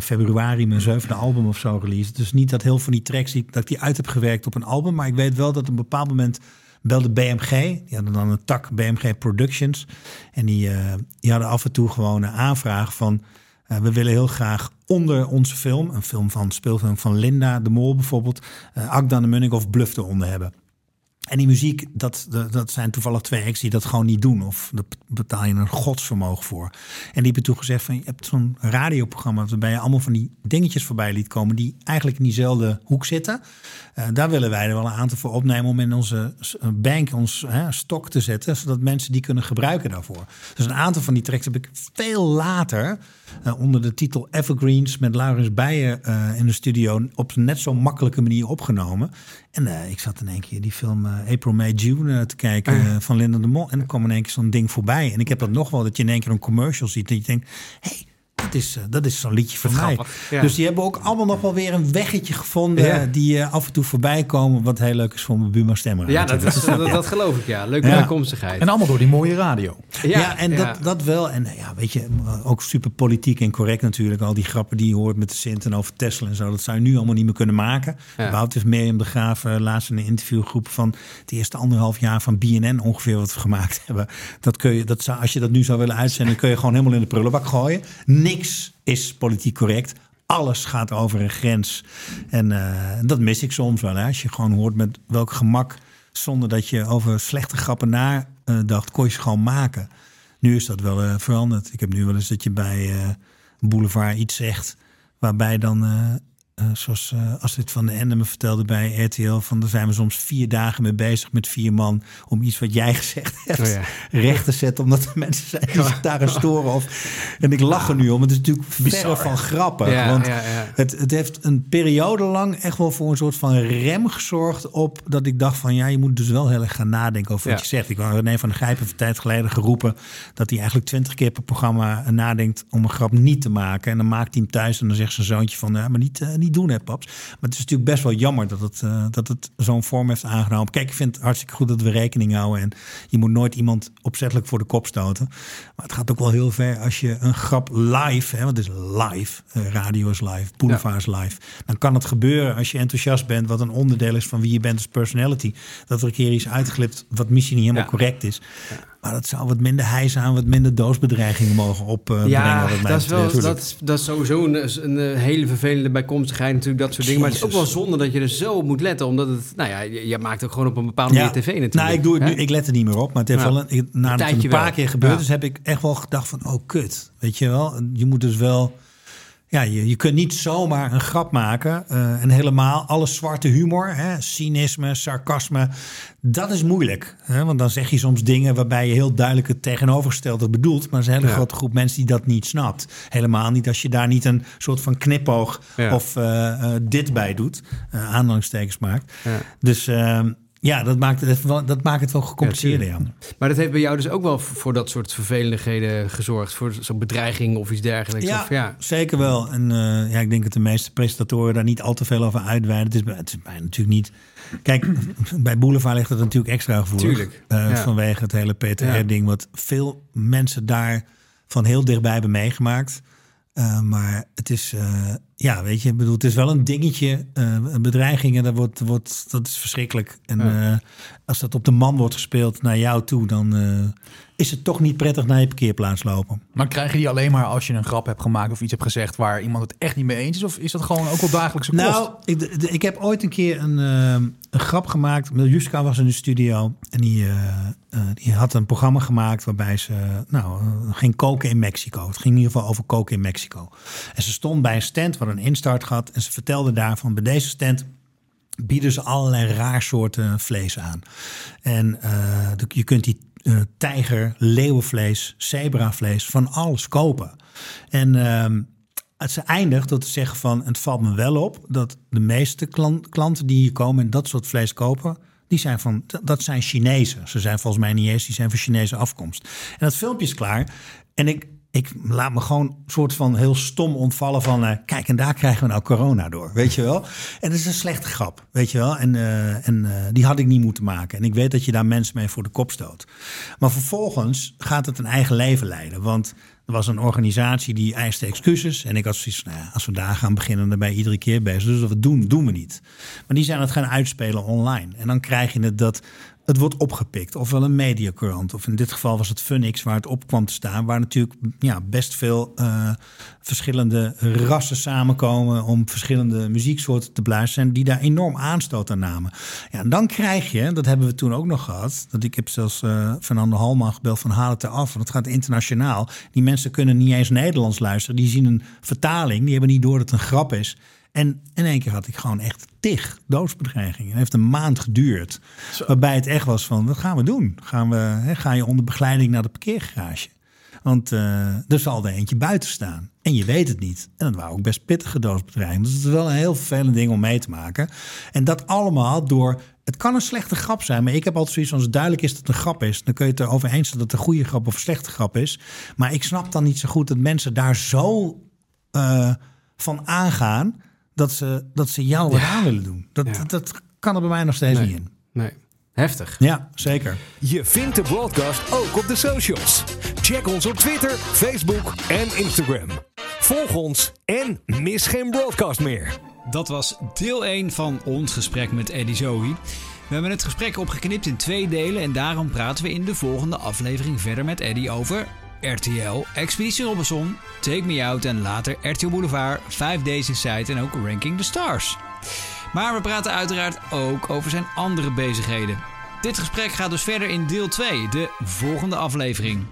februari mijn zevende album of zo released. Dus niet dat heel veel van die tracks die, dat ik die uit heb gewerkt op een album. Maar ik weet wel dat op een bepaald moment belde BMG. Die hadden dan een tak BMG Productions. En die, eh, die hadden af en toe gewoon een aanvraag van. eh, we willen heel graag onder onze film, een film van speelfilm van Linda de Mol bijvoorbeeld, uh, Akdan de Munnik of Bluff eronder hebben. En die muziek, dat, dat zijn toevallig twee acts die dat gewoon niet doen. Of daar betaal je een godsvermogen voor. En die hebben toen gezegd van, je hebt zo'n radioprogramma... waarbij je allemaal van die dingetjes voorbij liet komen... die eigenlijk in diezelfde hoek zitten. Uh, daar willen wij er wel een aantal voor opnemen... om in onze bank, ons hè, stok te zetten... zodat mensen die kunnen gebruiken daarvoor. Dus een aantal van die tracks heb ik veel later... Uh, onder de titel Evergreens met Laurens Beijer uh, in de studio... op net zo makkelijke manier opgenomen. En uh, ik zat in één keer die film April, May, June te kijken uh, van Linda de Mol. En dan kwam in één keer zo'n ding voorbij. En ik heb dat nog wel, dat je in één keer een commercial ziet. En je denkt, hé, hey, dat is, uh, dat is zo'n liedje van mij. Ja. Dus die hebben ook allemaal nog wel weer een weggetje gevonden... Ja. die uh, af en toe voorbij komen. Wat heel leuk is voor mijn Buma Stemmer. Ja, dat, is, dat, dat, geloof ik, ja. Leuke ja. bijkomstigheid. En allemaal door die mooie radio. Ja, ja en Dat, dat wel. En ja, weet je, ook super politiek en correct natuurlijk. Al die grappen die je hoort met de Sint en over Tesla en zo. Dat zou je nu allemaal niet meer kunnen maken. Ja. Wout is Mirjam de Graaf uh, laatst in een interviewgroep van... het eerste anderhalf jaar van BNN ongeveer wat we gemaakt hebben. Dat kun je, dat zou, als je dat nu zou willen uitzenden... kun je gewoon helemaal in de prullenbak gooien. Niks is politiek correct. Alles gaat over een grens. En uh, dat mis ik soms wel. Hè? Als je gewoon hoort met welk gemak... zonder dat je over slechte grappen nadacht... kon je ze gewoon maken. Nu is dat wel uh, veranderd. Ik heb nu wel eens dat je bij uh, Boulevard iets zegt... waarbij dan... Uh, zoals uh, Astrid van de Ende me vertelde bij RTL... van daar zijn we soms vier dagen mee bezig met vier man... om iets wat jij gezegd hebt oh ja. recht te zetten... omdat er mensen zijn die zich daarin storen. Of, en ik lach er nu om. Het is natuurlijk verre van grappig. Ja, want ja, het, het heeft een periode lang echt wel voor een soort van rem gezorgd... op dat ik dacht van ja, je moet dus wel heel erg gaan nadenken over wat je zegt. Ik had René van der Gijpen een tijd geleden geroepen... dat hij eigenlijk twintig keer per programma nadenkt om een grap niet te maken. En dan maakt hij hem thuis en dan zegt zijn zoontje van... ja, maar niet, uh, niet doen, hè, paps. Maar het is natuurlijk best wel jammer dat het, eh, dat het zo'n vorm heeft aangenomen. Kijk, ik vind het hartstikke goed dat we rekening houden. En je moet nooit iemand opzettelijk voor de kop stoten. Maar het gaat ook wel heel ver als je een grap live, hè, want het is live, eh, radio is live, boulevard is live. Dan kan het gebeuren als je enthousiast bent, wat een onderdeel is van wie je bent als personality. Dat er een keer iets uitglipt wat misschien niet helemaal correct is. Maar dat zou wat minder hijzaam, wat minder doosbedreigingen mogen opbrengen. Ja, dat is, wel, dat, is- dat is sowieso een, een eh, hele vervelende bijkomstigheid natuurlijk, dat soort dingen. Maar het is ook wel zonde dat je er zo op moet letten, omdat het, nou ja, je, je maakt ook gewoon op een bepaalde manier tv natuurlijk. Nou, ik, doe het nu, ik let er niet meer op. Maar het heeft Ja. wel een, ik- nadat het een paar wel. keer gebeurd Ja. is, heb ik echt wel gedacht van, oh kut. Weet je wel, je moet dus wel... Ja, je, je kunt niet zomaar een grap maken. eh, en helemaal alle zwarte humor, hè, cynisme, sarcasme. Dat is moeilijk. Hè, want dan zeg je soms dingen waarbij je heel duidelijk het tegenovergestelde bedoelt. Maar er is een hele Ja. grote groep mensen die dat niet snapt. Helemaal niet als je daar niet een soort van knipoog Ja. of eh, eh, dit bij doet. aanhalingstekens maakt. Ja. Dus ehm, ja, dat maakt, het wel, dat maakt het wel gecompliceerder. Ja, Maar dat heeft bij jou dus ook wel voor dat soort vervelendigheden gezorgd, voor zo'n bedreiging of iets dergelijks. Ja, Of, ja. zeker wel. En eh, ja, ik denk dat de meeste presentatoren daar niet al te veel over uitweiden. Het is, het is bij natuurlijk niet. Kijk, bij Boulevard ligt het natuurlijk extra gevoelig. Tuurlijk, Eh, ja. Vanwege het hele PTR-ding, wat veel mensen daar van heel dichtbij hebben meegemaakt. Eh, maar het is, ja, weet je, ik bedoel, het is wel een dingetje. eh, bedreigingen, dat, wordt, wordt, dat is verschrikkelijk. En Ja. eh, als dat op de man wordt gespeeld naar jou toe, dan eh, is het toch niet prettig naar je parkeerplaats lopen. Maar krijg je die alleen maar als je een grap hebt gemaakt of iets hebt gezegd waar iemand het echt niet mee eens is? Of is dat gewoon ook wel dagelijkse kost? Nou, ik, ik heb ooit een keer een, een grap gemaakt. Miljuska was in de studio en die, die had een programma gemaakt waarbij ze nou, ging koken in Mexico. Het ging in ieder geval over koken in Mexico. En ze stond bij een stand een instart gehad en ze vertelde daarvan bij deze stand bieden ze allerlei raar soorten vlees aan. En eh, je kunt die eh, tijger, leeuwenvlees, zebravlees, van alles kopen. En ehm, ze eindigt door te zeggen van... het valt me wel op dat de meeste klan- klanten die hier komen... en dat soort vlees kopen, die zijn van, dat zijn Chinezen. Ze zijn volgens mij niet eens, die zijn van Chinese afkomst. En dat filmpje is klaar. En ik, ik laat me gewoon soort van heel stom ontvallen van... eh, kijk, en daar krijgen we nou corona door, weet je wel? En dat is een slechte grap, weet je wel? En, eh, en eh, die had ik niet moeten maken. En ik weet dat je daar mensen mee voor de kop stoot. Maar vervolgens gaat het een eigen leven leiden. Want er was een organisatie die eiste excuses. En ik had zoiets nou ja, als we daar gaan beginnen, dan ben je iedere keer bezig. Dus wat we doen, doen we niet. Maar die zijn het gaan uitspelen online. En dan krijg je het dat het wordt opgepikt. Ofwel een mediacourant. Of in dit geval was het Funix waar het op kwam te staan. Waar natuurlijk ja, best veel eh, verschillende rassen samenkomen... om verschillende muzieksoorten te beluisteren. En die daar enorm aanstoot aan namen. Ja, en dan krijg je, dat hebben we toen ook nog gehad... dat ik heb zelfs eh Fernando Halman gebeld van haal het eraf. Want het gaat internationaal. Die mensen kunnen niet eens Nederlands luisteren. Die zien een vertaling. Die hebben niet door dat het een grap is. En in één keer had ik gewoon echt tig doodsbedreigingen. Het heeft een maand geduurd. Waarbij het echt was van, wat gaan we doen? Gaan we, hè, ga je onder begeleiding naar de parkeergarage? Want eh, er zal er eentje buiten staan. En je weet het niet. En dat waren ook best pittige doodsbedreigingen. Dus het is wel een heel vervelend ding om mee te maken. En dat allemaal door... Het kan een slechte grap zijn, maar ik heb altijd zoiets van... als het duidelijk is dat het een grap is... dan kun je het erover eens zijn dat het een goede grap of een slechte grap is. Maar ik snap dan niet zo goed dat mensen daar zo eh, van aangaan... dat ze, dat ze jou wat aan willen doen. Dat, dat, dat kan er bij mij nog steeds Nee. niet in. Nee. Heftig. Ja, zeker. Je vindt de broadcast ook op de socials. Check ons op Twitter, Facebook en Instagram. Volg ons en mis geen broadcast meer. Dat was deel 1 van ons gesprek met Eddie Zoe. We hebben het gesprek opgeknipt in twee delen en daarom praten we in de volgende aflevering verder met Eddie over RTL, Expeditie Robinson, Take Me Out en later RTL Boulevard, 5 Days Inside en ook Ranking the Stars. Maar we praten uiteraard ook over zijn andere bezigheden. Dit gesprek gaat dus verder in deel 2, de volgende aflevering.